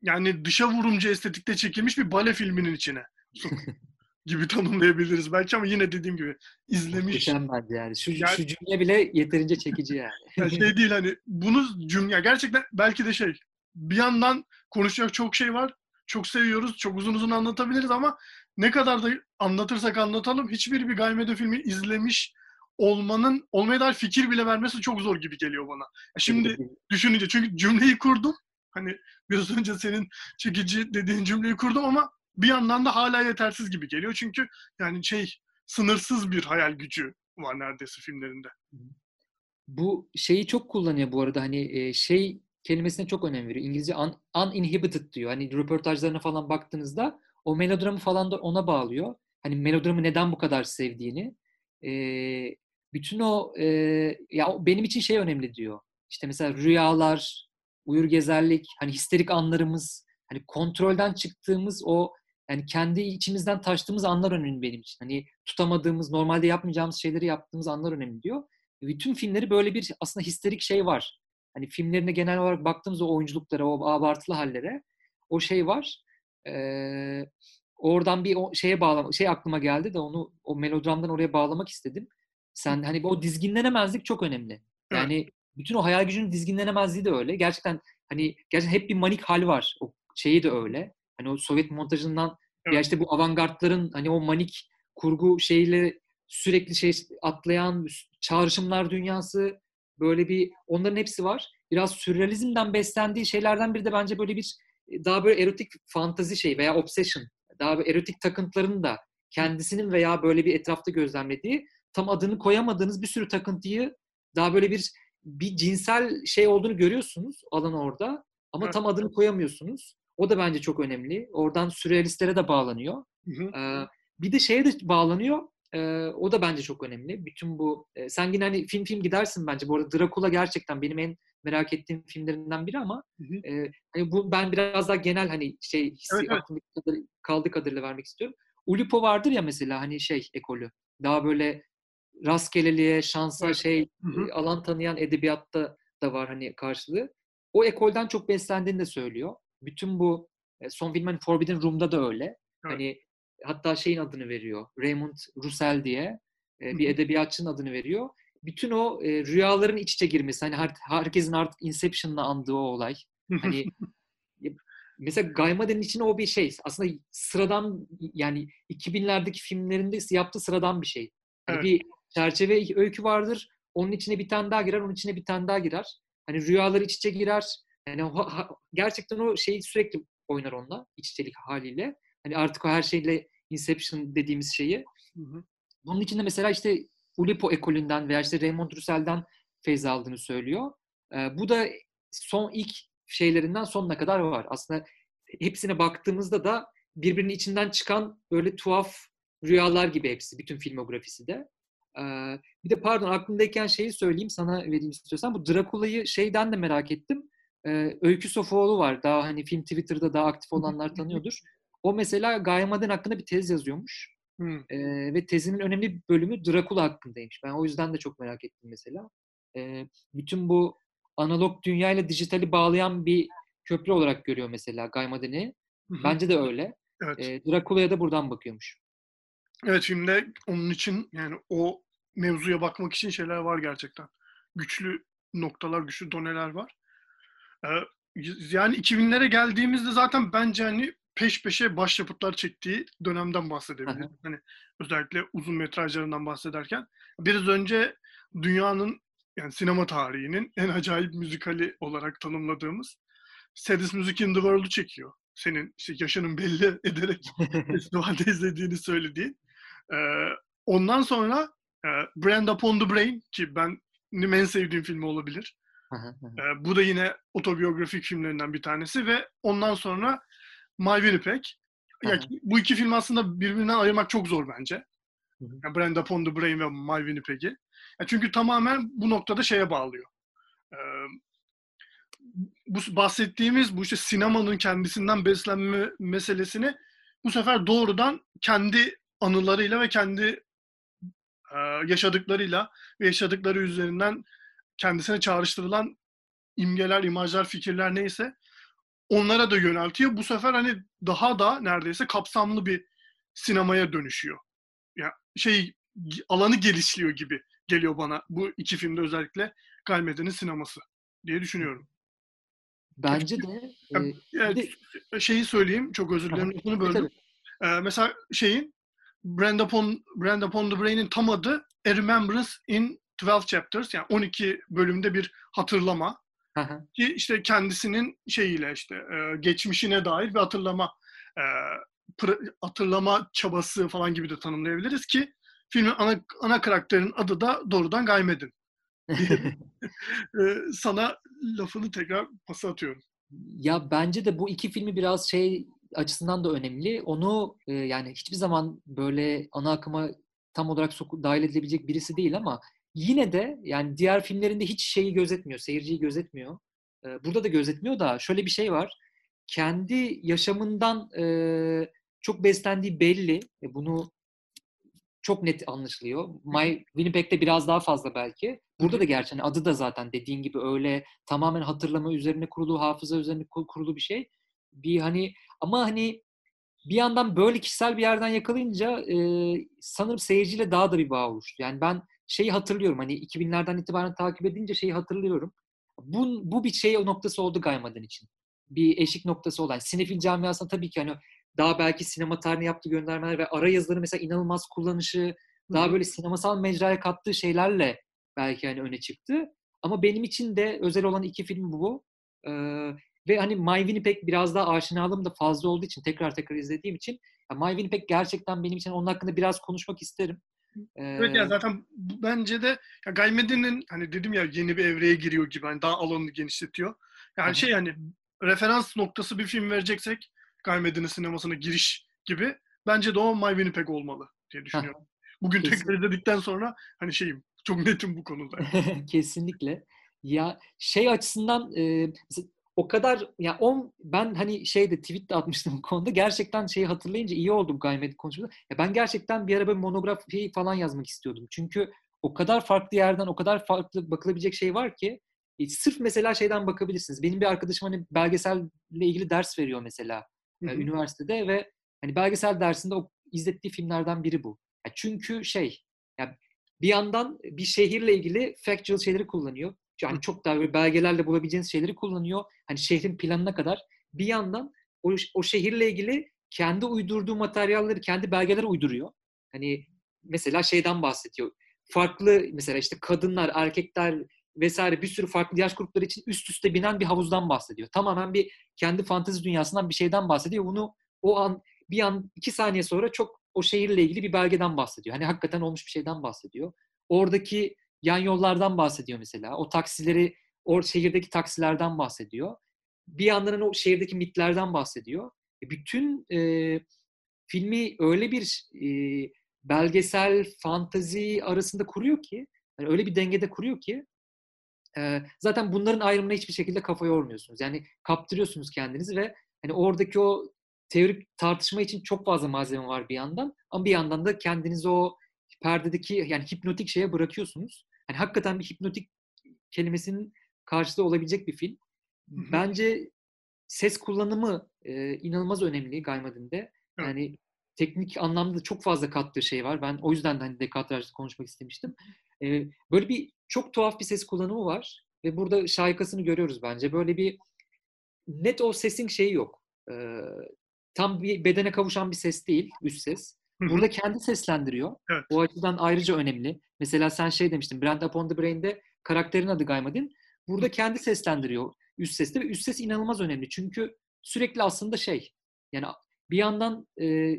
yani dışa vurumcu estetikte çekilmiş bir bale filminin içine. gibi tanımlayabiliriz belki ama yine dediğim gibi izlemiş. Muhteşem bence yani. Şu, Yani- şu cümle bile yeterince çekici yani. Yani şey değil hani bunu cümle gerçekten belki de şey bir yandan konuşacak çok şey var. Çok seviyoruz. Çok uzun uzun anlatabiliriz ama ne kadar da anlatırsak anlatalım hiçbir bir Gaymede filmi izlemiş olmanın olmaya dair fikir bile vermesi çok zor gibi geliyor bana. Şimdi düşününce çünkü cümleyi kurdum. Hani biraz önce senin çekici dediğin cümleyi kurdum ama bir yandan da hala yetersiz gibi geliyor. Çünkü yani şey sınırsız bir hayal gücü var neredeyse filmlerinde. Bu şeyi çok kullanıyor bu arada hani şey kelimesine çok önem veriyor. İngilizce un, uninhibited diyor. Hani röportajlarına falan baktığınızda o melodramı falan da ona bağlıyor. Hani melodramı neden bu kadar sevdiğini. E, bütün o e, ya benim için şey önemli diyor. İşte mesela rüyalar, uyur gezerlik, hani histerik anlarımız, hani kontrolden çıktığımız o yani kendi içimizden taştığımız anlar önemli benim için. Hani tutamadığımız, normalde yapmayacağımız şeyleri yaptığımız anlar önemli diyor. Bütün filmleri böyle bir aslında histerik şey var. Hani filmlerine genel olarak baktığımız o oyunculuklara, o abartılı hallere o şey var. Ee, oradan bir o şeye bağlama, şey aklıma geldi de onu o melodramdan oraya bağlamak istedim. Sen hani o dizginlenemezlik çok önemli. Yani bütün o hayal gücünün dizginlenemezliği de öyle. Gerçekten hani gerçekten hep bir manik hal var. O şeyi de öyle. Hani o Sovyet montajından Evet. ya işte bu avantgardların hani o manik kurgu şeyle sürekli şey atlayan çağrışımlar dünyası böyle bir onların hepsi var. Biraz sürrealizmden beslendiği şeylerden biri de bence böyle bir daha böyle erotik fantazi şey veya obsession. Daha böyle erotik takıntıların da kendisinin veya böyle bir etrafta gözlemlediği tam adını koyamadığınız bir sürü takıntıyı daha böyle bir bir cinsel şey olduğunu görüyorsunuz alan orada ama Evet. tam adını koyamıyorsunuz. O da bence çok önemli. Oradan sürrealistlere de bağlanıyor. Hı hı. Ee, bir de şeye de bağlanıyor. Ee, o da bence çok önemli. Bütün bu e, sen yine hani film film gidersin bence. Bu arada Dracula gerçekten benim en merak ettiğim filmlerinden biri ama Hı hı. e, hani bu ben biraz daha genel hani şey hissi Evet, evet. aklımdaki kadar, kaldığı kadarıyla vermek istiyorum. Ulipo vardır ya mesela hani şey ekolü. Daha böyle rastgeleliğe, şansa Evet. şey Hı hı. alan tanıyan edebiyatta da var hani karşılığı. O ekolden çok beslendiğini de söylüyor. Bütün bu e, son film hani Forbidden Room'da da öyle. Hani hatta şeyin adını veriyor. Raymond Roussel diye e, bir edebiyatçının adını veriyor. Bütün o e, rüyaların iç içe girmesi. Hani her- herkesin artık Inception'la andığı o olay. Hani mesela Gaimade'nin içine o bir şey. Aslında sıradan yani 2000'lerdeki filmlerinde yaptığı sıradan bir şey. Hani Evet. bir çerçeve öykü vardır. Onun içine bir tane daha girer, onun içine bir tane daha girer. Hani rüyalar iç içe girer. Yani o- ha- gerçekten o şeyi sürekli oynar onunla iç içelik haliyle. Hani artık o her şeyle Inception dediğimiz şeyi. Hı hı. Bunun içinde mesela işte Ulipo ekolünden veya işte Raymond Roussell'den feyz aldığını söylüyor. Ee, bu da son ilk şeylerinden sonuna kadar var. Aslında hepsine baktığımızda da birbirinin içinden çıkan böyle tuhaf rüyalar gibi hepsi. Bütün filmografisi de. Ee, bir de pardon aklımdayken şeyi söyleyeyim sana vereyim istiyorsan. Bu Drakula'yı şeyden de merak ettim. Ee, Öykü Sofuoğlu var. Daha hani film Twitter'da daha aktif olanlar tanıyordur. O mesela Gayamaden hakkında bir tez yazıyormuş. Ee, ve tezinin önemli bir bölümü Drakula hakkındaymış. Ben o yüzden de çok merak ettim mesela. Ee, bütün bu analog dünya ile dijitali bağlayan bir köprü olarak görüyor mesela hı. Bence de öyle. Evet. Ee, Drakula'ya da buradan bakıyormuş. Evet filmde onun için yani o mevzuya bakmak için şeyler var gerçekten. Güçlü noktalar, güçlü doneler var. Ee, yani 2000'lere geldiğimizde zaten bence hani peş peşe başyapıtlar çektiği dönemden bahsedebiliriz. Hani özellikle uzun metrajlarından bahsederken. Biraz önce dünyanın yani sinema tarihinin en acayip müzikali olarak tanımladığımız Saddest Music in the World'u çekiyor. Senin işte yaşının belli ederek festivalde izlediğini söylediğin. Ee, ondan sonra e, Brand Upon the Brain ki ben benim en sevdiğim filmi olabilir. Ee, bu da yine otobiyografik filmlerinden bir tanesi ve ondan sonra My Winnipeg. Ya, Aha. bu iki film aslında birbirinden ayırmak çok zor bence. Yani Brand Upon the Brain ve My Winnipeg'i. Ya çünkü tamamen bu noktada şeye bağlıyor. Ee, bu bahsettiğimiz bu işte sinemanın kendisinden beslenme meselesini bu sefer doğrudan kendi anılarıyla ve kendi e, yaşadıklarıyla ve yaşadıkları üzerinden kendisine çağrıştırılan imgeler, imajlar, fikirler neyse onlara da yöneltiyor. Bu sefer hani daha da neredeyse kapsamlı bir sinemaya dönüşüyor. Ya şey alanı gelişliyor gibi geliyor bana bu iki filmde özellikle Galmede'nin sineması diye düşünüyorum. Bence de. Ya, E, de- şeyi söyleyeyim, çok özür dilerim, bunu böldüm. Ee, mesela şeyin Brand Upon, Brand Upon the Brain'in tam adı A Remembrance in 12 Chapters. Yani 12 bölümde bir hatırlama. Ki işte kendisinin şeyiyle işte e, geçmişine dair bir hatırlama e, hatırlama çabası falan gibi de tanımlayabiliriz ki filmin ana, ana karakterin adı da doğrudan Gaymed'in. Ee, sana lafını tekrar pası atıyorum. Ya bence de bu iki filmi biraz şey açısından da önemli. Onu e, yani hiçbir zaman böyle ana akıma tam olarak dahil edilebilecek birisi değil ama yine de yani diğer filmlerinde hiç şeyi gözetmiyor, seyirciyi gözetmiyor. E, burada da gözetmiyor da şöyle bir şey var. Kendi yaşamından e, çok beslendiği belli. E, bunu çok net anlaşılıyor. My Winnipeg'de biraz daha fazla belki. Burada da gerçi hani adı da zaten dediğin gibi öyle tamamen hatırlama üzerine kurulu, hafıza üzerine ku- kurulu bir şey. Bir hani ama hani bir yandan böyle kişisel bir yerden yakalayınca e, sanırım seyirciyle daha da bir bağ oluştu. Yani ben şeyi hatırlıyorum hani 2000'lerden itibaren takip edince şeyi hatırlıyorum. Bu, bu bir şey noktası oldu Gaymad'ın için. Bir eşik noktası olan. Sinefil camiasında tabii ki hani daha belki sinema tarihine yaptığı göndermeler ve ara yazıları mesela inanılmaz kullanışı, daha böyle sinemasal mecraya kattığı şeylerle belki hani öne çıktı. Ama benim için de özel olan iki film bu. Ee, ve hani My Winnipeg biraz daha aşinalığım da fazla olduğu için tekrar tekrar izlediğim için ya My Winnipeg gerçekten benim için onun hakkında biraz konuşmak isterim. Ee, Evet ya zaten bence de ya Gaymede'nin hani dedim ya yeni bir evreye giriyor gibi hani daha alanını genişletiyor. Yani Aha. şey yani referans noktası bir film vereceksek Gaymede'nin sinemasına giriş gibi bence de o My Winnipeg olmalı diye düşünüyorum. Bugün Kesin. tekrar izledikten sonra hani şeyim çok netim bu konuda. Kesinlikle. Ya şey açısından e, mesela o kadar ya on ben hani şeyde tweet de atmıştım bu konuda. Gerçekten şeyi hatırlayınca iyi oldum Gaymed konusunda. Ya ben gerçekten bir ara böyle monografi falan yazmak istiyordum. Çünkü o kadar farklı yerden o kadar farklı bakılabilecek şey var ki e, sırf mesela şeyden bakabilirsiniz. Benim bir arkadaşım hani belgeselle ilgili ders veriyor mesela Hı e, hı. üniversitede ve hani belgesel dersinde o izlettiği filmlerden biri bu. Ya çünkü şey ya bir yandan bir şehirle ilgili factual şeyleri kullanıyor. Yani çok daha böyle belgelerle bulabileceğiniz şeyleri kullanıyor. Hani şehrin planına kadar. Bir yandan o, o şehirle ilgili kendi uydurduğu materyalleri, kendi belgeleri uyduruyor. Hani mesela şeyden bahsediyor. Farklı mesela işte kadınlar, erkekler vesaire bir sürü farklı yaş grupları için üst üste binen bir havuzdan bahsediyor. Tamamen bir kendi fantezi dünyasından bir şeyden bahsediyor. Bunu o an bir an iki saniye sonra çok o şehirle ilgili bir belgeden bahsediyor. Hani hakikaten olmuş bir şeyden bahsediyor. Oradaki yan yollardan bahsediyor mesela. O taksileri, o şehirdeki taksilerden bahsediyor. Bir yandan o şehirdeki mitlerden bahsediyor. E, Bütün e, filmi öyle bir e, belgesel, fantazi arasında kuruyor ki, yani öyle bir dengede kuruyor ki e, zaten bunların ayrımına hiçbir şekilde kafa yormuyorsunuz. Yani kaptırıyorsunuz kendinizi ve hani oradaki o teorik tartışma için çok fazla malzeme var bir yandan ama bir yandan da kendinizi o perdedeki yani hipnotik şeye bırakıyorsunuz. Yani hakikaten bir hipnotik kelimesinin karşılığı olabilecek bir film. Hı hı. Bence ses kullanımı e, inanılmaz önemli Gaymadin'de. Evet. Yani teknik anlamda çok fazla kattığı şey var. Ben o yüzden de hani dekatrajda konuşmak istemiştim. E, böyle bir çok tuhaf bir ses kullanımı var ve burada şaikasını görüyoruz bence. Böyle bir net o sesin şeyi yok. E, tam bir bedene kavuşan bir ses değil, üst ses. Burada kendi seslendiriyor. Evet. O açıdan ayrıca önemli. Mesela sen şey demiştin, Brand Upon the Brain'de karakterin adı Gaymadin. Burada kendi seslendiriyor üst sesle ve üst ses inanılmaz önemli. Çünkü sürekli aslında şey, yani bir yandan e,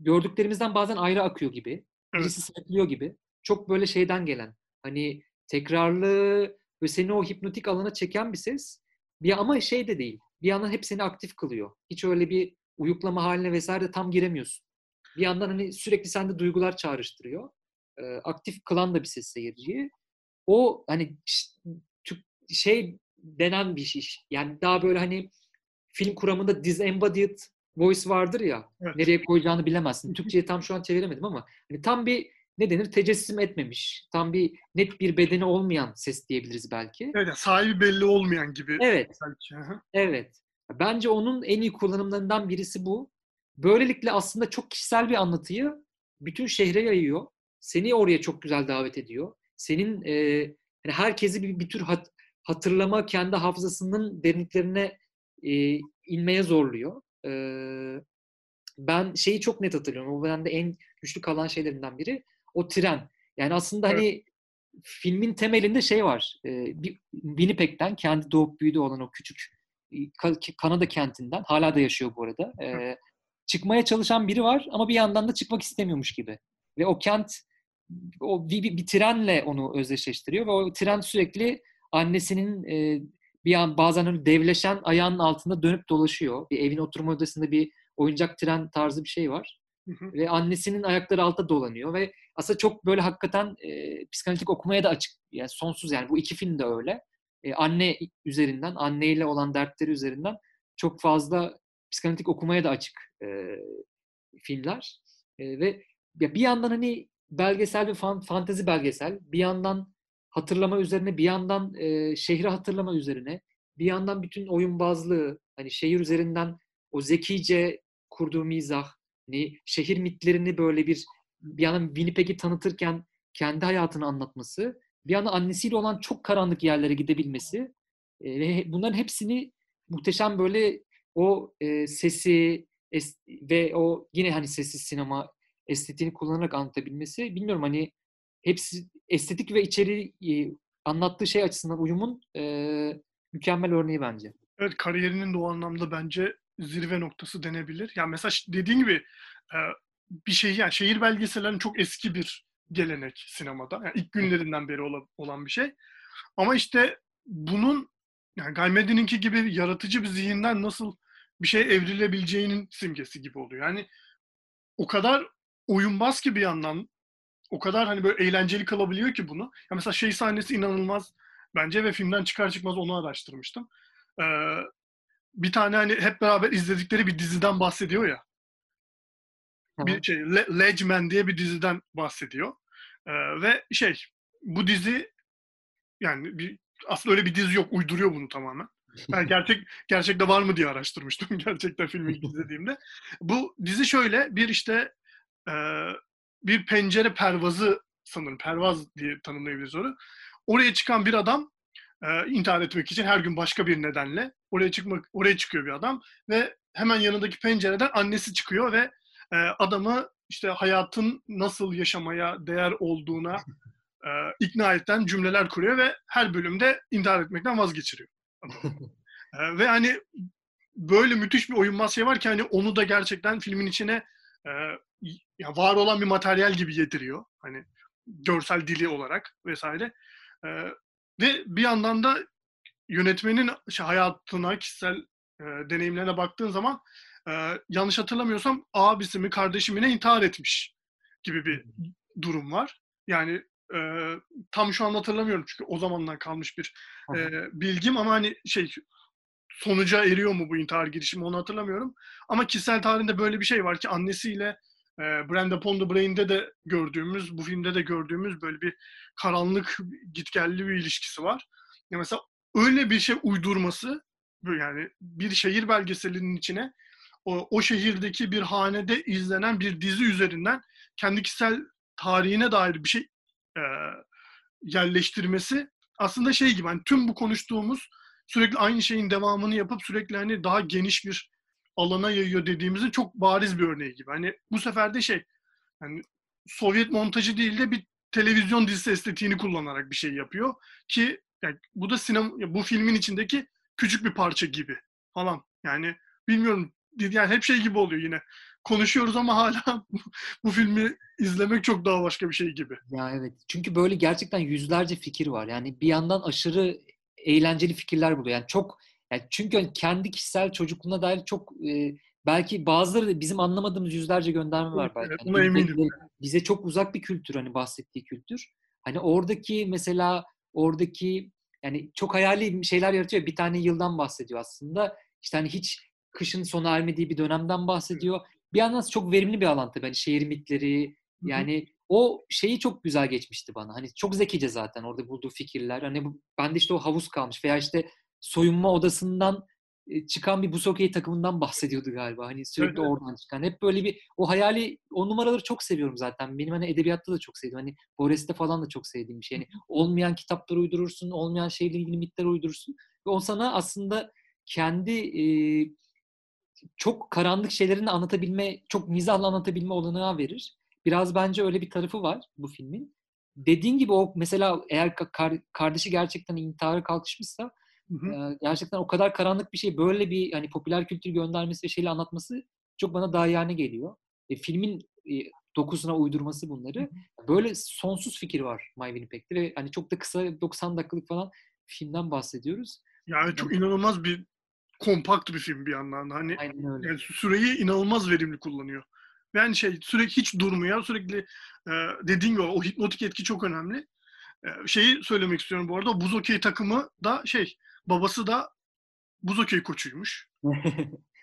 gördüklerimizden bazen ayrı akıyor gibi. Birisi sırıtlıyor gibi. Çok böyle şeyden gelen, hani tekrarlı ve seni o hipnotik alana çeken bir ses. Bir ama şey de değil. Bir yandan hep seni aktif kılıyor. Hiç öyle bir uyuklama haline vesaire tam giremiyorsun. Bir yandan hani sürekli sende duygular çağrıştırıyor. Ee, aktif kılan da bir ses seyirciyi. O hani şey denen bir şey. Yani daha böyle hani film kuramında disembodied voice vardır ya. Evet. Nereye koyacağını bilemezsin. Türkçe'ye tam şu an çeviremedim ama hani tam bir ne denir tecessüm etmemiş. Tam bir net bir bedeni olmayan ses diyebiliriz belki. Evet, sahibi belli olmayan gibi Evet. belki. Evet. Bence onun en iyi kullanımlarından birisi bu. Böylelikle aslında çok kişisel bir anlatıyı bütün şehre yayıyor. Seni oraya çok güzel davet ediyor. Senin e, yani herkesi bir, bir tür hat, hatırlama kendi hafızasının derinliklerine e, inmeye zorluyor. E, ben şeyi çok net hatırlıyorum. O bende en güçlü kalan şeylerinden biri o tren. Yani aslında evet. hani filmin temelinde şey var. E, bir Winnipeg'den kendi doğup büyüdüğü olan o küçük Kanada kentinden hala da yaşıyor bu arada. E, çıkmaya çalışan biri var ama bir yandan da çıkmak istemiyormuş gibi. Ve o kent o bir, bir, bir trenle onu özdeşleştiriyor ve o tren sürekli annesinin e, bir an bazen öyle devleşen ayağının altında dönüp dolaşıyor. Bir evin oturma odasında bir oyuncak tren tarzı bir şey var. Hı hı. Ve annesinin ayakları altta dolanıyor ve aslında çok böyle hakikaten e, psikanalitik okumaya da açık. Yani sonsuz yani bu iki film de öyle. E, anne üzerinden, anneyle olan dertleri üzerinden çok fazla psikanalitik okumaya da açık e, filmler. E, ve ya bir yandan hani belgesel ve fan, fantezi belgesel, bir yandan hatırlama üzerine, bir yandan e, şehri hatırlama üzerine, bir yandan bütün oyun bazlığı, hani şehir üzerinden o zekice kurduğu mizah, hani şehir mitlerini böyle bir bir yandan Winnipeg'i tanıtırken kendi hayatını anlatması, bir yandan annesiyle olan çok karanlık yerlere gidebilmesi ve bunların hepsini muhteşem böyle o e, sesi es, ve o yine hani sessiz sinema estetiğini kullanarak anlatabilmesi bilmiyorum hani hepsi estetik ve içeri e, anlattığı şey açısından uyumun e, mükemmel örneği bence. Evet kariyerinin de o anlamda bence zirve noktası denebilir. Yani mesela dediğin gibi e, bir şey yani şehir belgesellerinin çok eski bir gelenek sinemada. Yani ilk günlerinden beri olan bir şey. Ama işte bunun yani Gaymedi'ninki gibi yaratıcı bir zihinden nasıl bir şey evrilebileceğinin simgesi gibi oluyor. Yani o kadar oyunbaz ki bir yandan o kadar hani böyle eğlenceli kalabiliyor ki bunu. Ya mesela şey sahnesi inanılmaz bence ve filmden çıkar çıkmaz onu araştırmıştım. Ee, bir tane hani hep beraber izledikleri bir diziden bahsediyor ya. Hı-hı. Bir şey Le- Ledgeman diye bir diziden bahsediyor. Ee, ve şey bu dizi yani bir aslında öyle bir dizi yok uyduruyor bunu tamamen. Ben gerçek gerçekte var mı diye araştırmıştım gerçekten filmi izlediğimde. Bu dizi şöyle bir işte e, bir pencere pervazı sanırım pervaz diye tanımlayabiliriz onu. Oraya çıkan bir adam e, intihar etmek için her gün başka bir nedenle oraya çıkmak oraya çıkıyor bir adam ve hemen yanındaki pencereden annesi çıkıyor ve e, adamı işte hayatın nasıl yaşamaya değer olduğuna e, ikna eden cümleler kuruyor ve her bölümde intihar etmekten vazgeçiriyor. e, ve hani böyle müthiş bir oyunmaz şey var ki hani onu da gerçekten filmin içine e, ya var olan bir materyal gibi yediriyor. Hani görsel dili olarak vesaire. E, ve bir yandan da yönetmenin işte hayatına, kişisel e, deneyimlerine baktığın zaman e, yanlış hatırlamıyorsam abisi mi kardeşi mi ne intihar etmiş gibi bir durum var. Yani e, tam şu an hatırlamıyorum çünkü o zamandan kalmış bir e, bilgim ama hani şey sonuca eriyor mu bu intihar girişimi onu hatırlamıyorum. Ama kişisel tarihinde böyle bir şey var ki annesiyle e, Brenda the Brain'de de gördüğümüz, bu filmde de gördüğümüz böyle bir karanlık, gitgelli bir ilişkisi var. Ya mesela öyle bir şey uydurması, yani bir şehir belgeselinin içine o, o şehirdeki bir hanede izlenen bir dizi üzerinden kendi kişisel tarihine dair bir şey e, yerleştirmesi aslında şey gibi hani tüm bu konuştuğumuz sürekli aynı şeyin devamını yapıp sürekli hani daha geniş bir alana yayıyor dediğimizin çok bariz bir örneği gibi. Hani bu sefer de şey hani Sovyet montajı değil de bir televizyon dizisi estetiğini kullanarak bir şey yapıyor ki yani bu da sinema bu filmin içindeki küçük bir parça gibi falan. Yani bilmiyorum yani hep şey gibi oluyor yine. Konuşuyoruz ama hala bu filmi izlemek çok daha başka bir şey gibi. Ya evet. Çünkü böyle gerçekten yüzlerce fikir var. Yani bir yandan aşırı eğlenceli fikirler buluyor. Yani çok yani çünkü hani kendi kişisel çocukluğuna dair çok e, belki bazıları da bizim anlamadığımız yüzlerce gönderme var belki. Evet, buna eminim. Bize, bize çok uzak bir kültür hani bahsettiği kültür. Hani oradaki mesela oradaki yani çok hayali şeyler yaratıyor. Bir tane yıldan bahsediyor aslında. İşte hani hiç kışın sona ermediği bir dönemden bahsediyor. Bir yandan çok verimli bir alan tabii. Hani şehir mitleri yani o şeyi çok güzel geçmişti bana. Hani çok zekice zaten orada bulduğu fikirler. Hani bu, bende işte o havuz kalmış veya işte soyunma odasından e, çıkan bir buz hokeyi takımından bahsediyordu galiba. Hani sürekli Evet, oradan çıkan. Hep böyle bir o hayali, o numaraları çok seviyorum zaten. Benim hani edebiyatta da çok sevdiğim. Hani Bores'te falan da çok sevdiğim bir şey. Yani olmayan kitaplar uydurursun, olmayan şeyle ilgili mitler uydurursun. Ve o sana aslında kendi e, çok karanlık şeylerini anlatabilme, çok mizahla anlatabilme olanağı verir. Biraz bence öyle bir tarafı var bu filmin. Dediğin gibi o mesela eğer ka- kar- kardeşi gerçekten intihara kalkışmışsa Hı hı. e, gerçekten o kadar karanlık bir şey böyle bir hani popüler kültür göndermesi ve şeyle anlatması çok bana daha yani geliyor. E, filmin e, dokusuna uydurması bunları. Böyle sonsuz fikir var My Winnipeg'te ve hani çok da kısa 90 dakikalık falan filmden bahsediyoruz. Yani çok inanılmaz bir kompakt bir film bir yandan. da. Hani yani süreyi inanılmaz verimli kullanıyor. Yani şey sürekli hiç durmuyor. Sürekli e, dediğin gibi o hipnotik etki çok önemli. E, şeyi söylemek istiyorum bu arada. Buz okey takımı da şey babası da buz okey koçuymuş.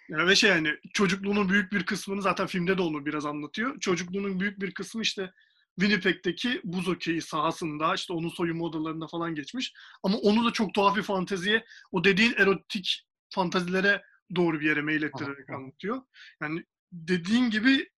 Yani ve şey yani çocukluğunun büyük bir kısmını zaten filmde de onu biraz anlatıyor. Çocukluğunun büyük bir kısmı işte Winnipeg'deki buz okeyi sahasında işte onun soyunma odalarında falan geçmiş. Ama onu da çok tuhaf bir fanteziye, o dediğin erotik fantazilere doğru bir yere meylettirerek anlatıyor. Yani dediğin gibi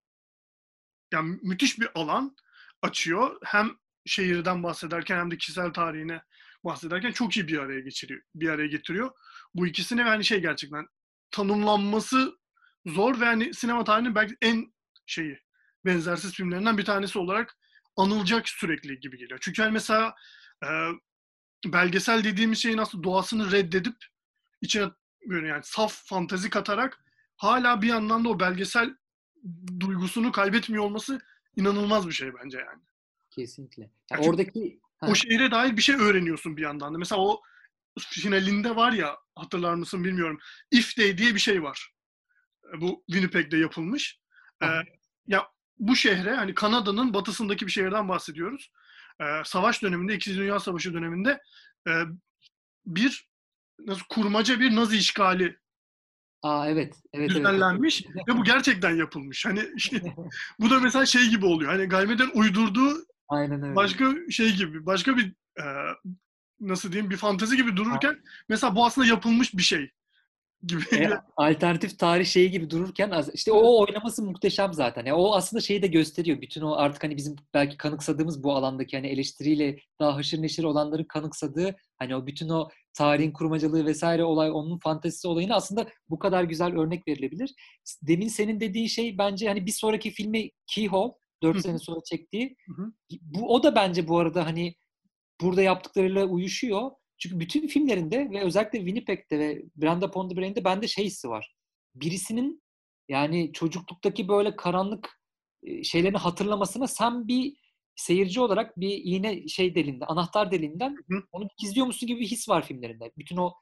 yani müthiş bir alan açıyor. Hem şehirden bahsederken hem de kişisel tarihine bahsederken çok iyi bir araya geçiriyor, bir araya getiriyor. Bu ikisini yani şey gerçekten tanımlanması zor ve hani sinema tarihinin belki en şeyi benzersiz filmlerinden bir tanesi olarak anılacak sürekli gibi geliyor. Çünkü hani mesela e, belgesel dediğimiz şeyin aslında doğasını reddedip içine yani saf fantazi katarak hala bir yandan da o belgesel duygusunu kaybetmiyor olması inanılmaz bir şey bence yani. Kesinlikle. Ya Ya çünkü oradaki O şehre dair bir şey öğreniyorsun bir yandan da. Mesela o finalinde var ya hatırlar mısın bilmiyorum. If Day diye bir şey var. E, Bu Winnipeg'de yapılmış. Ee, ya bu şehre hani Kanada'nın batısındaki bir şehirden bahsediyoruz. Ee, savaş döneminde, İkinci Dünya Savaşı döneminde e, bir nasıl kurmaca bir Nazi işgali Aa evet. Evet evet. düzenlenmiş ve bu gerçekten yapılmış. Hani bu da mesela şey gibi oluyor. Hani Gaymet'in uydurduğu Aynen öyle. başka şey gibi, başka bir e, nasıl diyeyim bir fantezi gibi dururken mesela bu aslında yapılmış bir şey gibi. E, alternatif tarih şeyi gibi dururken işte o oynaması muhteşem zaten. Ya o aslında şeyi de gösteriyor. Bütün o artık hani bizim belki kanıksadığımız bu alandaki hani eleştiriyle daha haşır neşir olanların kanıksadığı hani o bütün o tarihin kurmacalığı vesaire olay onun fantezisi olayını aslında bu kadar güzel örnek verilebilir. Demin senin dediğin şey bence hani bir sonraki filmi Keyhole 4 Hı. sene sonra çektiği bu o da bence bu arada hani burada yaptıklarıyla uyuşuyor. Çünkü bütün filmlerinde ve özellikle Winnipeg'de ve Brenda Pond Brain'de bende şey hissi var. Birisinin yani çocukluktaki böyle karanlık şeylerini hatırlamasına sen bir seyirci olarak bir iğne şey deliğinde, anahtar Hı hı. onu izliyormuşsun gibi bir his var filmlerinde. Bütün o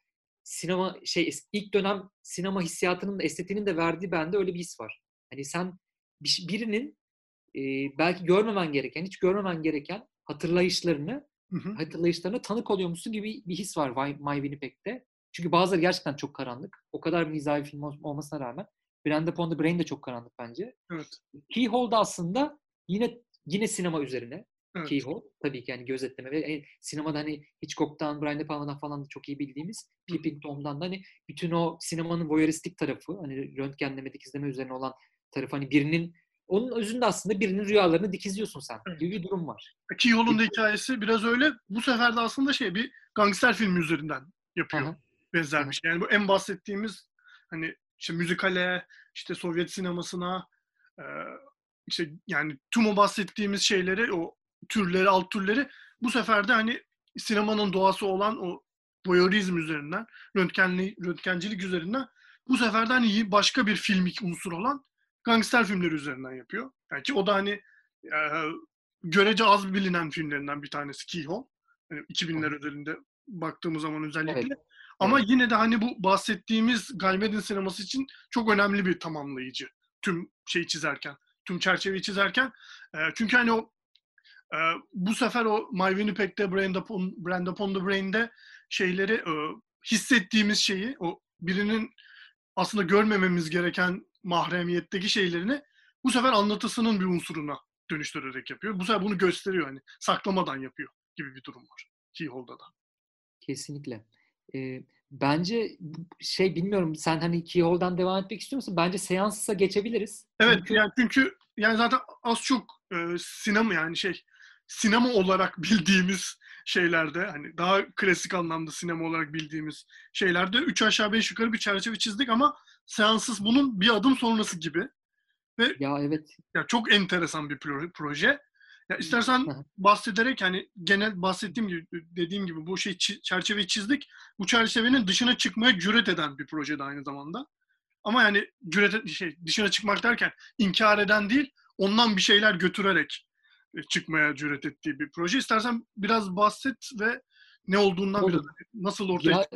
sinema şey ilk dönem sinema hissiyatının da estetiğinin de verdiği bende öyle bir his var. Hani sen bir- birinin e, belki görmemen gereken, hiç görmemen gereken hatırlayışlarını Hı hı. hatırlayışlarına tanık oluyormuşsun gibi bir his var My Winnipeg'te. Çünkü bazıları gerçekten çok karanlık. O kadar mizahi film ol- olmasına rağmen. Brenda Pond the Brain de çok karanlık bence. Evet. Keyhole'da aslında yine yine sinema üzerine. Evet. Keyhole tabii ki yani gözetleme ve e, sinemada hani Hitchcock'tan, Brian De Palma'dan falan da çok iyi bildiğimiz. Peeping Tom'dan da hani bütün o sinemanın voyeuristik tarafı hani röntgenleme, dikizleme üzerine olan tarafı hani birinin onun özünde aslında birinin rüyalarını dikizliyorsun sen Evet. gibi bir durum var. Keyhole'un da hikayesi biraz öyle. Bu sefer de aslında şey bir gangster filmi üzerinden yapıyor. Aha. benzer bir şey. Yani bu en bahsettiğimiz hani işte müzikale, işte Sovyet sinemasına, e, işte yani tüm o bahsettiğimiz şeyleri, o türleri, alt türleri bu sefer de hani sinemanın doğası olan o voyeurizm üzerinden, röntgenli, röntgencilik üzerinden bu sefer de hani başka bir filmik unsur olan gangster filmleri üzerinden yapıyor. Yani ki o da hani e, görece az bilinen filmlerinden bir tanesi Keyhole. Yani 2000'ler özelinde baktığımız zaman özellikle. Evet. Ama Evet. yine de hani bu bahsettiğimiz Gaymed'in sineması için çok önemli bir tamamlayıcı. Tüm şeyi çizerken, tüm çerçeveyi çizerken. E, çünkü hani o e, bu sefer o My Winnipeg'de, Brenda Pond, Brenda Pond the Brain'de şeyleri e, hissettiğimiz şeyi, o birinin aslında görmememiz gereken mahremiyetteki şeylerini bu sefer anlatısının bir unsuruna dönüştürerek yapıyor. Bu sefer bunu gösteriyor hani saklamadan yapıyor gibi bir durum var Keyhole'da da. Kesinlikle. Ee, Bence şey bilmiyorum sen hani Keyhole'dan devam etmek istiyor musun? Bence seansa geçebiliriz. Evet çünkü... yani çünkü yani zaten az çok e, sinema yani şey sinema olarak bildiğimiz şeylerde hani daha klasik anlamda sinema olarak bildiğimiz şeylerde üç aşağı beş yukarı bir çerçeve çizdik ama seanssız bunun bir adım sonrası gibi. Ve ya evet. Ya çok enteresan bir proje. Ya istersen bahsederek hani genel bahsettiğim gibi dediğim gibi bu şey çerçeveyi çizdik. Bu çerçevenin dışına çıkmaya cüret eden bir proje de aynı zamanda. Ama yani cüret şey dışına çıkmak derken inkar eden değil, ondan bir şeyler götürerek e, çıkmaya cüret ettiği bir proje. İstersen biraz bahset ve ne olduğundan Olur. biraz nasıl ortaya ya.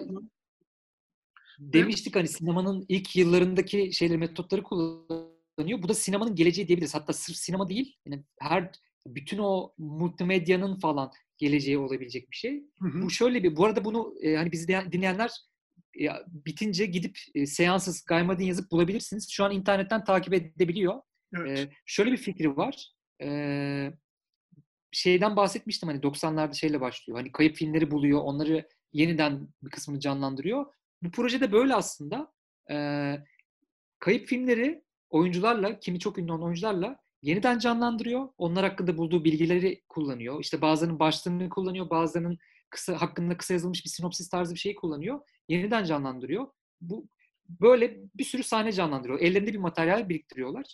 Demiştik hani sinemanın ilk yıllarındaki şeyleri metotları kullanıyor. Bu da sinemanın geleceği diyebiliriz. Hatta sırf sinema değil. Yani her bütün o multimedyanın falan geleceği olabilecek bir şey. Hı hı. Bu şöyle bir bu arada bunu e, hani bizi dinleyenler e, bitince gidip e, seanssız Gaymadin yazıp bulabilirsiniz. Şu an internetten takip edebiliyor. Evet. E, şöyle bir fikri var. E, şeyden bahsetmiştim hani 90'larda şeyle başlıyor. Hani kayıp filmleri buluyor, onları yeniden bir kısmını canlandırıyor. Bu projede böyle aslında. E, kayıp filmleri oyuncularla, kimi çok ünlü olan oyuncularla yeniden canlandırıyor. Onlar hakkında bulduğu bilgileri kullanıyor. İşte bazılarının başlığını kullanıyor, bazılarının kısa hakkında kısa yazılmış bir sinopsis tarzı bir şeyi kullanıyor. Yeniden canlandırıyor. Bu böyle bir sürü sahne canlandırıyor. Ellerinde bir materyal biriktiriyorlar.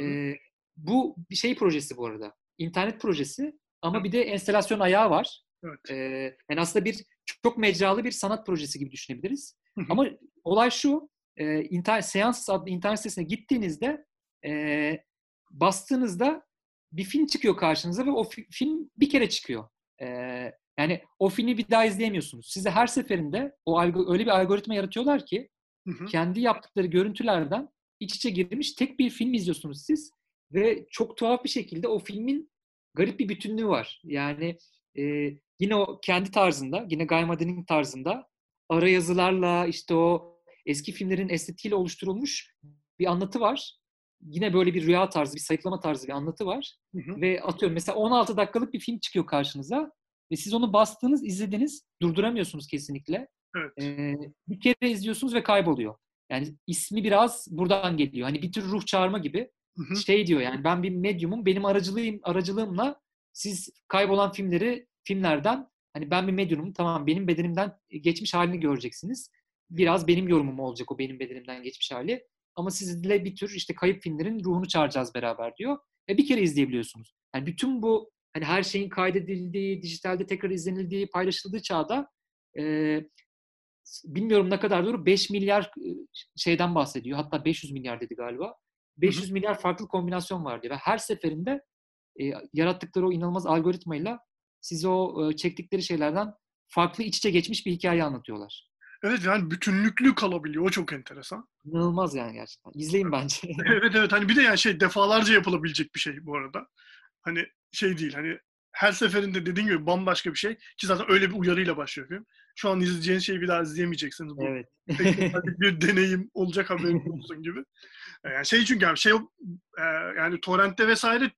Ee, bu bir şey projesi bu arada. İnternet projesi ama bir de enstelasyon ayağı var. Evet. Ee, yani aslında bir çok mecralı bir sanat projesi gibi düşünebiliriz. Ama olay şu, e, internet, Seans adlı internet sitesine gittiğinizde e, bastığınızda bir film çıkıyor karşınıza ve o fi- film bir kere çıkıyor. Ee, yani o filmi bir daha izleyemiyorsunuz. Size her seferinde o algo- öyle bir algoritma yaratıyorlar ki hı hı. kendi yaptıkları görüntülerden iç içe girmiş tek bir film izliyorsunuz siz ve çok tuhaf bir şekilde o filmin garip bir bütünlüğü var. Yani e, yine o kendi tarzında, yine Guy Maddin'in tarzında ara yazılarla işte o eski filmlerin estetiğiyle oluşturulmuş bir anlatı var yine böyle bir rüya tarzı, bir sayıklama tarzı bir anlatı var. Hı hı. Ve atıyorum mesela 16 dakikalık bir film çıkıyor karşınıza ve siz onu bastığınız, izlediniz, durduramıyorsunuz kesinlikle. Evet. Ee, bir kere izliyorsunuz ve kayboluyor. Yani ismi biraz buradan geliyor. Hani bir tür ruh çağırma gibi. Hı hı. Şey diyor yani ben bir medyumum, benim aracılığım aracılığımla siz kaybolan filmleri filmlerden hani ben bir medyumum tamam benim bedenimden geçmiş halini göreceksiniz. Biraz benim yorumum olacak o benim bedenimden geçmiş hali. Ama sizle bir tür işte kayıp filmlerin ruhunu çağıracağız beraber diyor. Ve bir kere izleyebiliyorsunuz. Yani bütün bu hani her şeyin kaydedildiği, dijitalde tekrar izlenildiği, paylaşıldığı çağda e, bilmiyorum ne kadar doğru 5 milyar şeyden bahsediyor. Hatta 500 milyar dedi galiba. 500 hı hı. milyar farklı kombinasyon var diyor. Ve her seferinde e, yarattıkları o inanılmaz algoritmayla size o e, çektikleri şeylerden farklı iç içe geçmiş bir hikaye anlatıyorlar. Evet yani bütünlüklü kalabiliyor. O çok enteresan. İnanılmaz yani gerçekten. İzleyin bence. evet evet hani bir de yani şey defalarca yapılabilecek bir şey bu arada. Hani şey değil hani her seferinde dediğin gibi bambaşka bir şey ki zaten öyle bir uyarıyla başlıyor film. Şu an izleyeceğiniz şeyi bir daha izleyemeyeceksiniz. Bu evet. bir deneyim olacak haberin olsun gibi. E, yani şey çünkü yani şey e, yani torrentte vesaire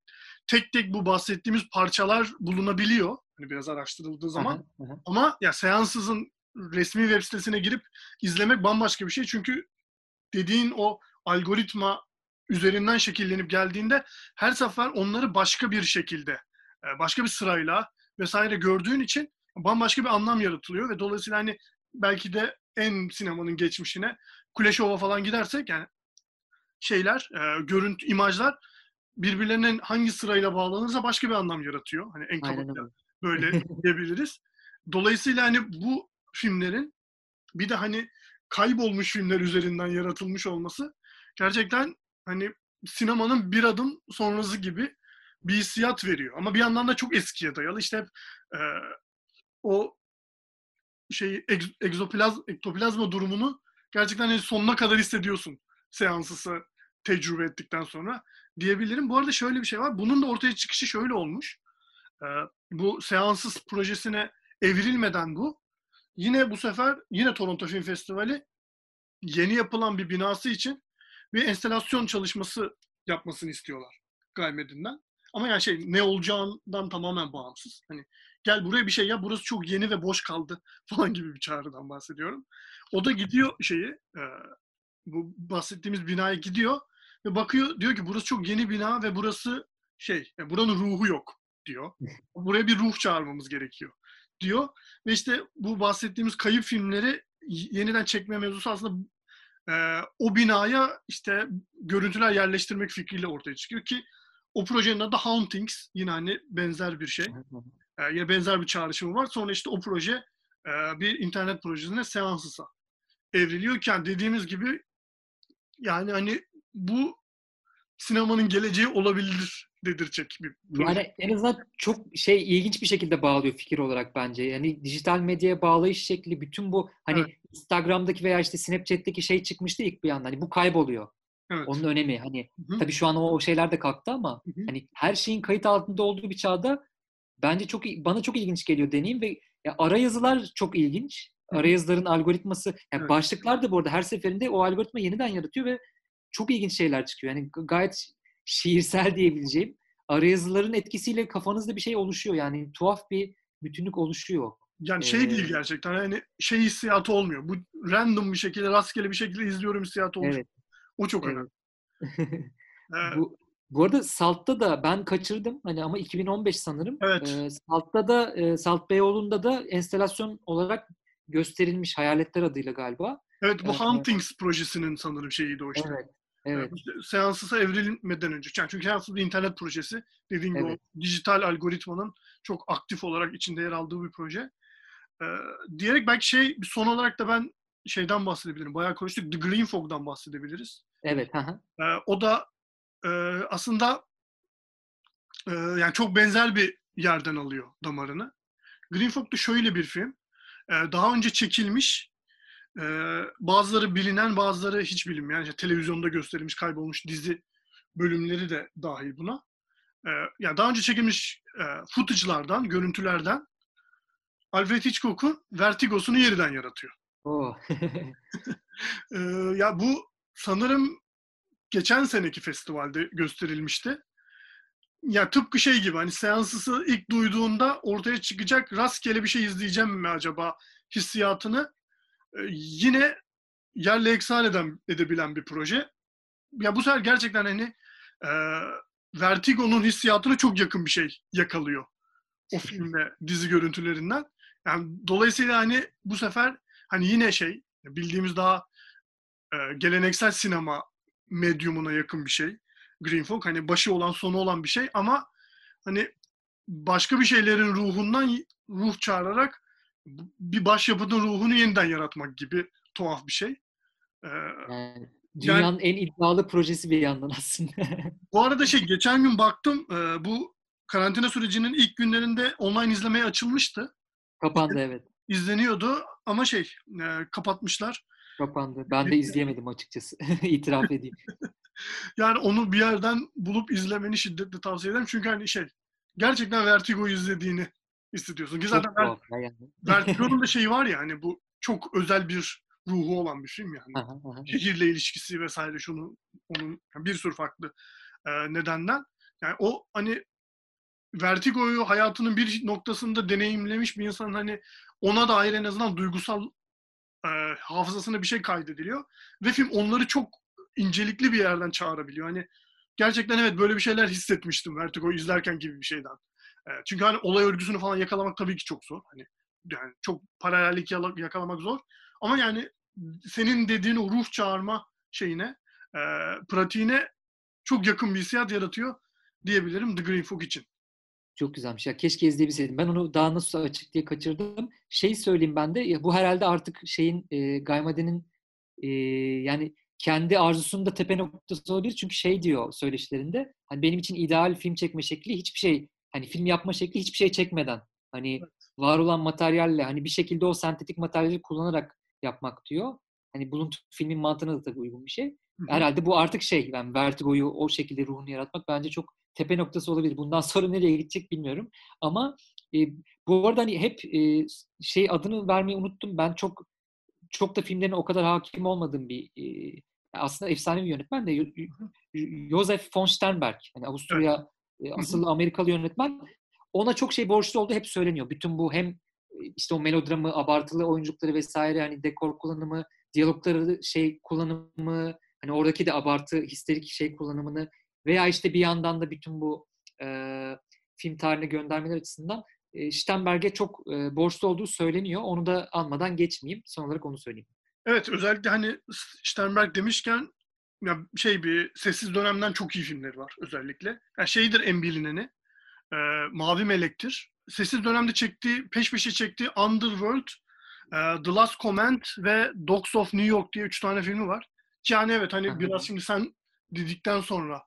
tek tek bu bahsettiğimiz parçalar bulunabiliyor. Hani biraz araştırıldığı zaman. Ama ya seansızın resmi web sitesine girip izlemek bambaşka bir şey. Çünkü dediğin o algoritma üzerinden şekillenip geldiğinde her sefer onları başka bir şekilde, e, başka bir sırayla vesaire gördüğün için bambaşka bir anlam yaratılıyor ve dolayısıyla hani belki de en sinemanın geçmişine Kuleshova falan gidersek yani şeyler, e, görüntü, imajlar birbirlerinin hangi sırayla bağlanırsa başka bir anlam yaratıyor. Hani en kabaca böyle diyebiliriz. Dolayısıyla hani bu filmlerin bir de hani kaybolmuş filmler üzerinden yaratılmış olması gerçekten hani sinemanın bir adım sonrası gibi bir hissiyat veriyor. Ama bir yandan da çok eskiye dayalı. İşte hep e, o şey egzoplaz, ektoplazma durumunu gerçekten hani sonuna kadar hissediyorsun seansısı tecrübe ettikten sonra diyebilirim. Bu arada şöyle bir şey var. Bunun da ortaya çıkışı şöyle olmuş. E, bu seanssız projesine evrilmeden bu Yine bu sefer yine Toronto Film Festivali yeni yapılan bir binası için bir enstelasyon çalışması yapmasını istiyorlar Gaymedin'den. Ama yani şey ne olacağından tamamen bağımsız. Hani gel buraya bir şey yap burası çok yeni ve boş kaldı falan gibi bir çağrıdan bahsediyorum. O da gidiyor şeyi e, bu bahsettiğimiz binaya gidiyor ve bakıyor diyor ki burası çok yeni bina ve burası şey yani buranın ruhu yok diyor. Buraya bir ruh çağırmamız gerekiyor diyor. Ve işte bu bahsettiğimiz kayıp filmleri yeniden çekme mevzusu aslında e, o binaya işte görüntüler yerleştirmek fikriyle ortaya çıkıyor ki o projenin adı Hauntings. Yine hani benzer bir şey. E, yine benzer bir çağrışımı var. Sonra işte o proje e, bir internet projesine Seansıs'a evriliyorken dediğimiz gibi yani hani bu sinemanın geleceği olabilir dedirtecek bir proje. Yani en azından çok şey ilginç bir şekilde bağlıyor fikir olarak bence. Yani dijital medyaya bağlayış şekli bütün bu hani evet. Instagram'daki veya işte Snapchat'teki şey çıkmıştı ilk bir anda. Hani bu kayboluyor. Evet. Onun önemi hani Hı-hı. tabii şu an o, o şeyler de kalktı ama Hı-hı. hani her şeyin kayıt altında olduğu bir çağda bence çok bana çok ilginç geliyor deneyim ve ya ara yazılar çok ilginç. Arayazıların algoritması, yani evet. başlıklar da bu arada her seferinde o algoritma yeniden yaratıyor ve çok ilginç şeyler çıkıyor. Yani gayet şiirsel diyebileceğim. Arayazıların etkisiyle kafanızda bir şey oluşuyor. Yani tuhaf bir bütünlük oluşuyor. Yani şey ee, değil gerçekten. Yani şey hissiyatı olmuyor. Bu random bir şekilde, rastgele bir şekilde izliyorum hissiyatı oluşuyor. Evet. O çok evet. önemli. evet. Bu, bu arada Salt'ta da ben kaçırdım hani ama 2015 sanırım. Evet. Ee, Salt'ta da e, Salt Beyoğlu'nda da enstelasyon olarak gösterilmiş Hayaletler adıyla galiba. Evet bu ee, Huntings projesinin sanırım şeyiydi o işte. Evet. Evet. Seansısa evrilmeden önce. Yani çünkü Seansız bir internet projesi. Dediğim gibi evet. o dijital algoritmanın çok aktif olarak içinde yer aldığı bir proje. Ee, diyerek belki şey son olarak da ben şeyden bahsedebilirim. Bayağı konuştuk. The Green Fog'dan bahsedebiliriz. Evet. Ee, o da e, aslında e, yani çok benzer bir yerden alıyor damarını. Green Fog da şöyle bir film. E, daha önce çekilmiş e, bazıları bilinen bazıları hiç bilinmeyen yani televizyonda gösterilmiş kaybolmuş dizi bölümleri de dahil buna. E, yani daha önce çekilmiş e, footage'lardan, görüntülerden Alfred Hitchcock'un Vertigo'sunu yeniden yaratıyor. Oh. e, ya bu sanırım geçen seneki festivalde gösterilmişti. Ya tıpkı şey gibi hani seansısı ilk duyduğunda ortaya çıkacak rastgele bir şey izleyeceğim mi acaba hissiyatını yine yerle eksan eden, edebilen bir proje. Ya bu sefer gerçekten hani e, Vertigo'nun hissiyatına çok yakın bir şey yakalıyor o filmle dizi görüntülerinden. Yani dolayısıyla hani bu sefer hani yine şey bildiğimiz daha e, geleneksel sinema medyumuna yakın bir şey. Green Fog hani başı olan sonu olan bir şey ama hani başka bir şeylerin ruhundan ruh çağırarak bir başyapıtın ruhunu yeniden yaratmak gibi tuhaf bir şey. Ee, yani, dünyanın yani, en iddialı projesi bir yandan aslında. bu arada şey geçen gün baktım e, bu karantina sürecinin ilk günlerinde online izlemeye açılmıştı. Kapandı evet. İzleniyordu ama şey e, kapatmışlar. Kapandı. Ben de izleyemedim açıkçası. İtiraf edeyim. yani onu bir yerden bulup izlemeni şiddetle tavsiye ederim. Çünkü hani şey gerçekten Vertigo izlediğini hissediyorsun. Ki zaten ben. Vertigo'nun da şeyi var ya hani bu çok özel bir ruhu olan bir film yani. Aha, aha. Şehirle ilişkisi vesaire şunu onun yani bir sürü farklı e, nedenden. Yani o hani Vertigo'yu hayatının bir noktasında deneyimlemiş bir insan hani ona dair en azından duygusal e, hafızasına bir şey kaydediliyor. Ve film onları çok incelikli bir yerden çağırabiliyor. Hani gerçekten evet böyle bir şeyler hissetmiştim Vertigo izlerken gibi bir şeyden. E, çünkü hani olay örgüsünü falan yakalamak tabii ki çok zor. Hani yani çok paralellik yakalamak zor. Ama yani senin dediğin o ruh çağırma şeyine, e, pratiğine çok yakın bir hissiyat yaratıyor diyebilirim The Green Fog için. Çok güzelmiş. Ya keşke izleyebilseydim. Ben onu daha nasıl açık diye kaçırdım. Şey söyleyeyim ben de. Ya bu herhalde artık şeyin e, Gaymade'nin e, yani kendi arzusunun da tepe noktası olabilir. Çünkü şey diyor söyleşilerinde. Hani benim için ideal film çekme şekli hiçbir şey hani film yapma şekli hiçbir şey çekmeden hani evet. var olan materyalle hani bir şekilde o sentetik materyali kullanarak yapmak diyor. Hani buluntu filmin mantığına da tabii uygun bir şey. Hı-hı. Herhalde bu artık şey yani Vertigo'yu o şekilde ruhunu yaratmak bence çok tepe noktası olabilir. Bundan sonra nereye gidecek bilmiyorum. Ama e, bu arada hani hep e, şey adını vermeyi unuttum. Ben çok çok da filmlerine o kadar hakim olmadığım bir e, aslında efsane bir yönetmen de Josef von Sternberg. Hani Avusturya. Asıllı Amerikalı yönetmen. ona çok şey borçlu olduğu hep söyleniyor. Bütün bu hem işte o melodramı, abartılı oyunculukları vesaire hani dekor kullanımı, diyalogları şey kullanımı, hani oradaki de abartı, histerik şey kullanımını veya işte bir yandan da bütün bu e, film tarihine göndermeler açısından e, Sternberg'e çok e, borçlu olduğu söyleniyor. Onu da almadan geçmeyeyim. Son olarak onu söyleyeyim. Evet özellikle hani Sternberg demişken ya şey bir sessiz dönemden çok iyi filmleri var özellikle. Yani şeydir en bilineni. E, Mavi Melek'tir. Sessiz dönemde çektiği, peş peşe çektiği Underworld, e, The Last Command ve Dogs of New York diye üç tane filmi var. Yani evet hani biraz şimdi sen dedikten sonra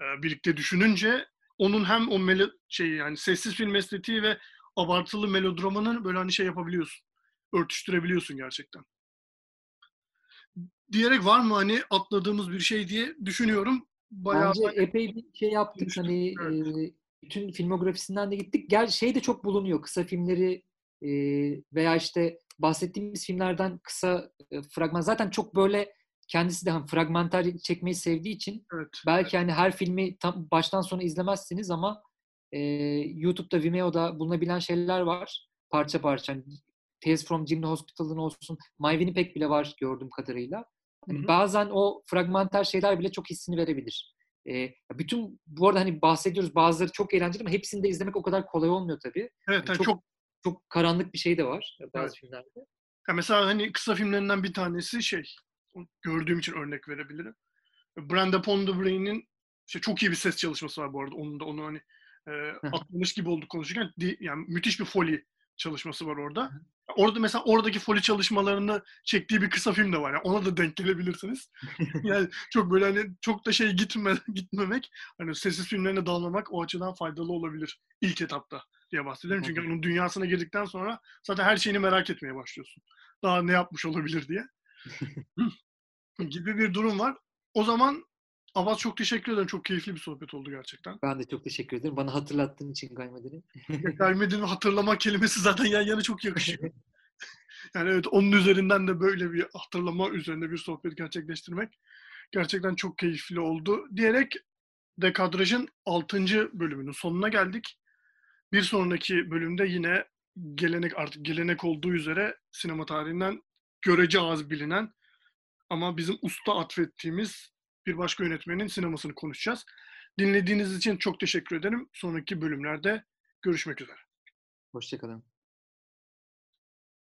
e, birlikte düşününce onun hem o melo şeyi yani sessiz film estetiği ve abartılı melodramını böyle hani şey yapabiliyorsun. Örtüştürebiliyorsun gerçekten. Diyerek var mı hani atladığımız bir şey diye düşünüyorum. Bayağı Bence hani, epey bir şey yaptık. Düştüm. Hani evet. e, bütün filmografisinden de gittik. Gel şey de çok bulunuyor. Kısa filmleri e, veya işte bahsettiğimiz filmlerden kısa e, fragman. Zaten çok böyle kendisi de hani fragmenter çekmeyi sevdiği için evet, belki evet. hani her filmi tam baştan sona izlemezsiniz ama e, YouTube'da, Vimeo'da bulunabilen şeyler var. Parça parça. Hani Tales from Jimmy Hospital'ın olsun. My Winnipeg bile var gördüğüm kadarıyla. Yani bazen o fragmenter şeyler bile çok hissini verebilir. E, bütün bu arada hani bahsediyoruz bazıları çok eğlenceli ama hepsini de izlemek o kadar kolay olmuyor tabii. Evet, yani çok, çok çok karanlık bir şey de var bazı evet. filmlerde. Ya mesela hani kısa filmlerinden bir tanesi şey gördüğüm için örnek verebilirim. Brenda Pondebreyn'in işte çok iyi bir ses çalışması var bu arada. Onun da onu hani e, atlamış gibi olduk konuşurken yani müthiş bir foli çalışması var orada. Orada mesela oradaki foli çalışmalarını çektiği bir kısa film de var. Yani ona da denk gelebilirsiniz. yani çok böyle hani çok da şey gitme gitmemek hani sessiz filmlerine dalmamak o açıdan faydalı olabilir ilk etapta diye bahsedelim. Çünkü onun dünyasına girdikten sonra zaten her şeyini merak etmeye başlıyorsun. Daha ne yapmış olabilir diye. gibi bir durum var. O zaman Abbas çok teşekkür ederim. Çok keyifli bir sohbet oldu gerçekten. Ben de çok teşekkür ederim. Bana hatırlattığın için Gaymedin'i. Gaymedin'i hatırlama kelimesi zaten yan yana çok yakışıyor. yani evet onun üzerinden de böyle bir hatırlama üzerine bir sohbet gerçekleştirmek gerçekten çok keyifli oldu. Diyerek Dekadraj'ın 6. bölümünün sonuna geldik. Bir sonraki bölümde yine gelenek artık gelenek olduğu üzere sinema tarihinden görece az bilinen ama bizim usta atfettiğimiz bir başka yönetmenin sinemasını konuşacağız. Dinlediğiniz için çok teşekkür ederim. Sonraki bölümlerde görüşmek üzere. Hoşçakalın.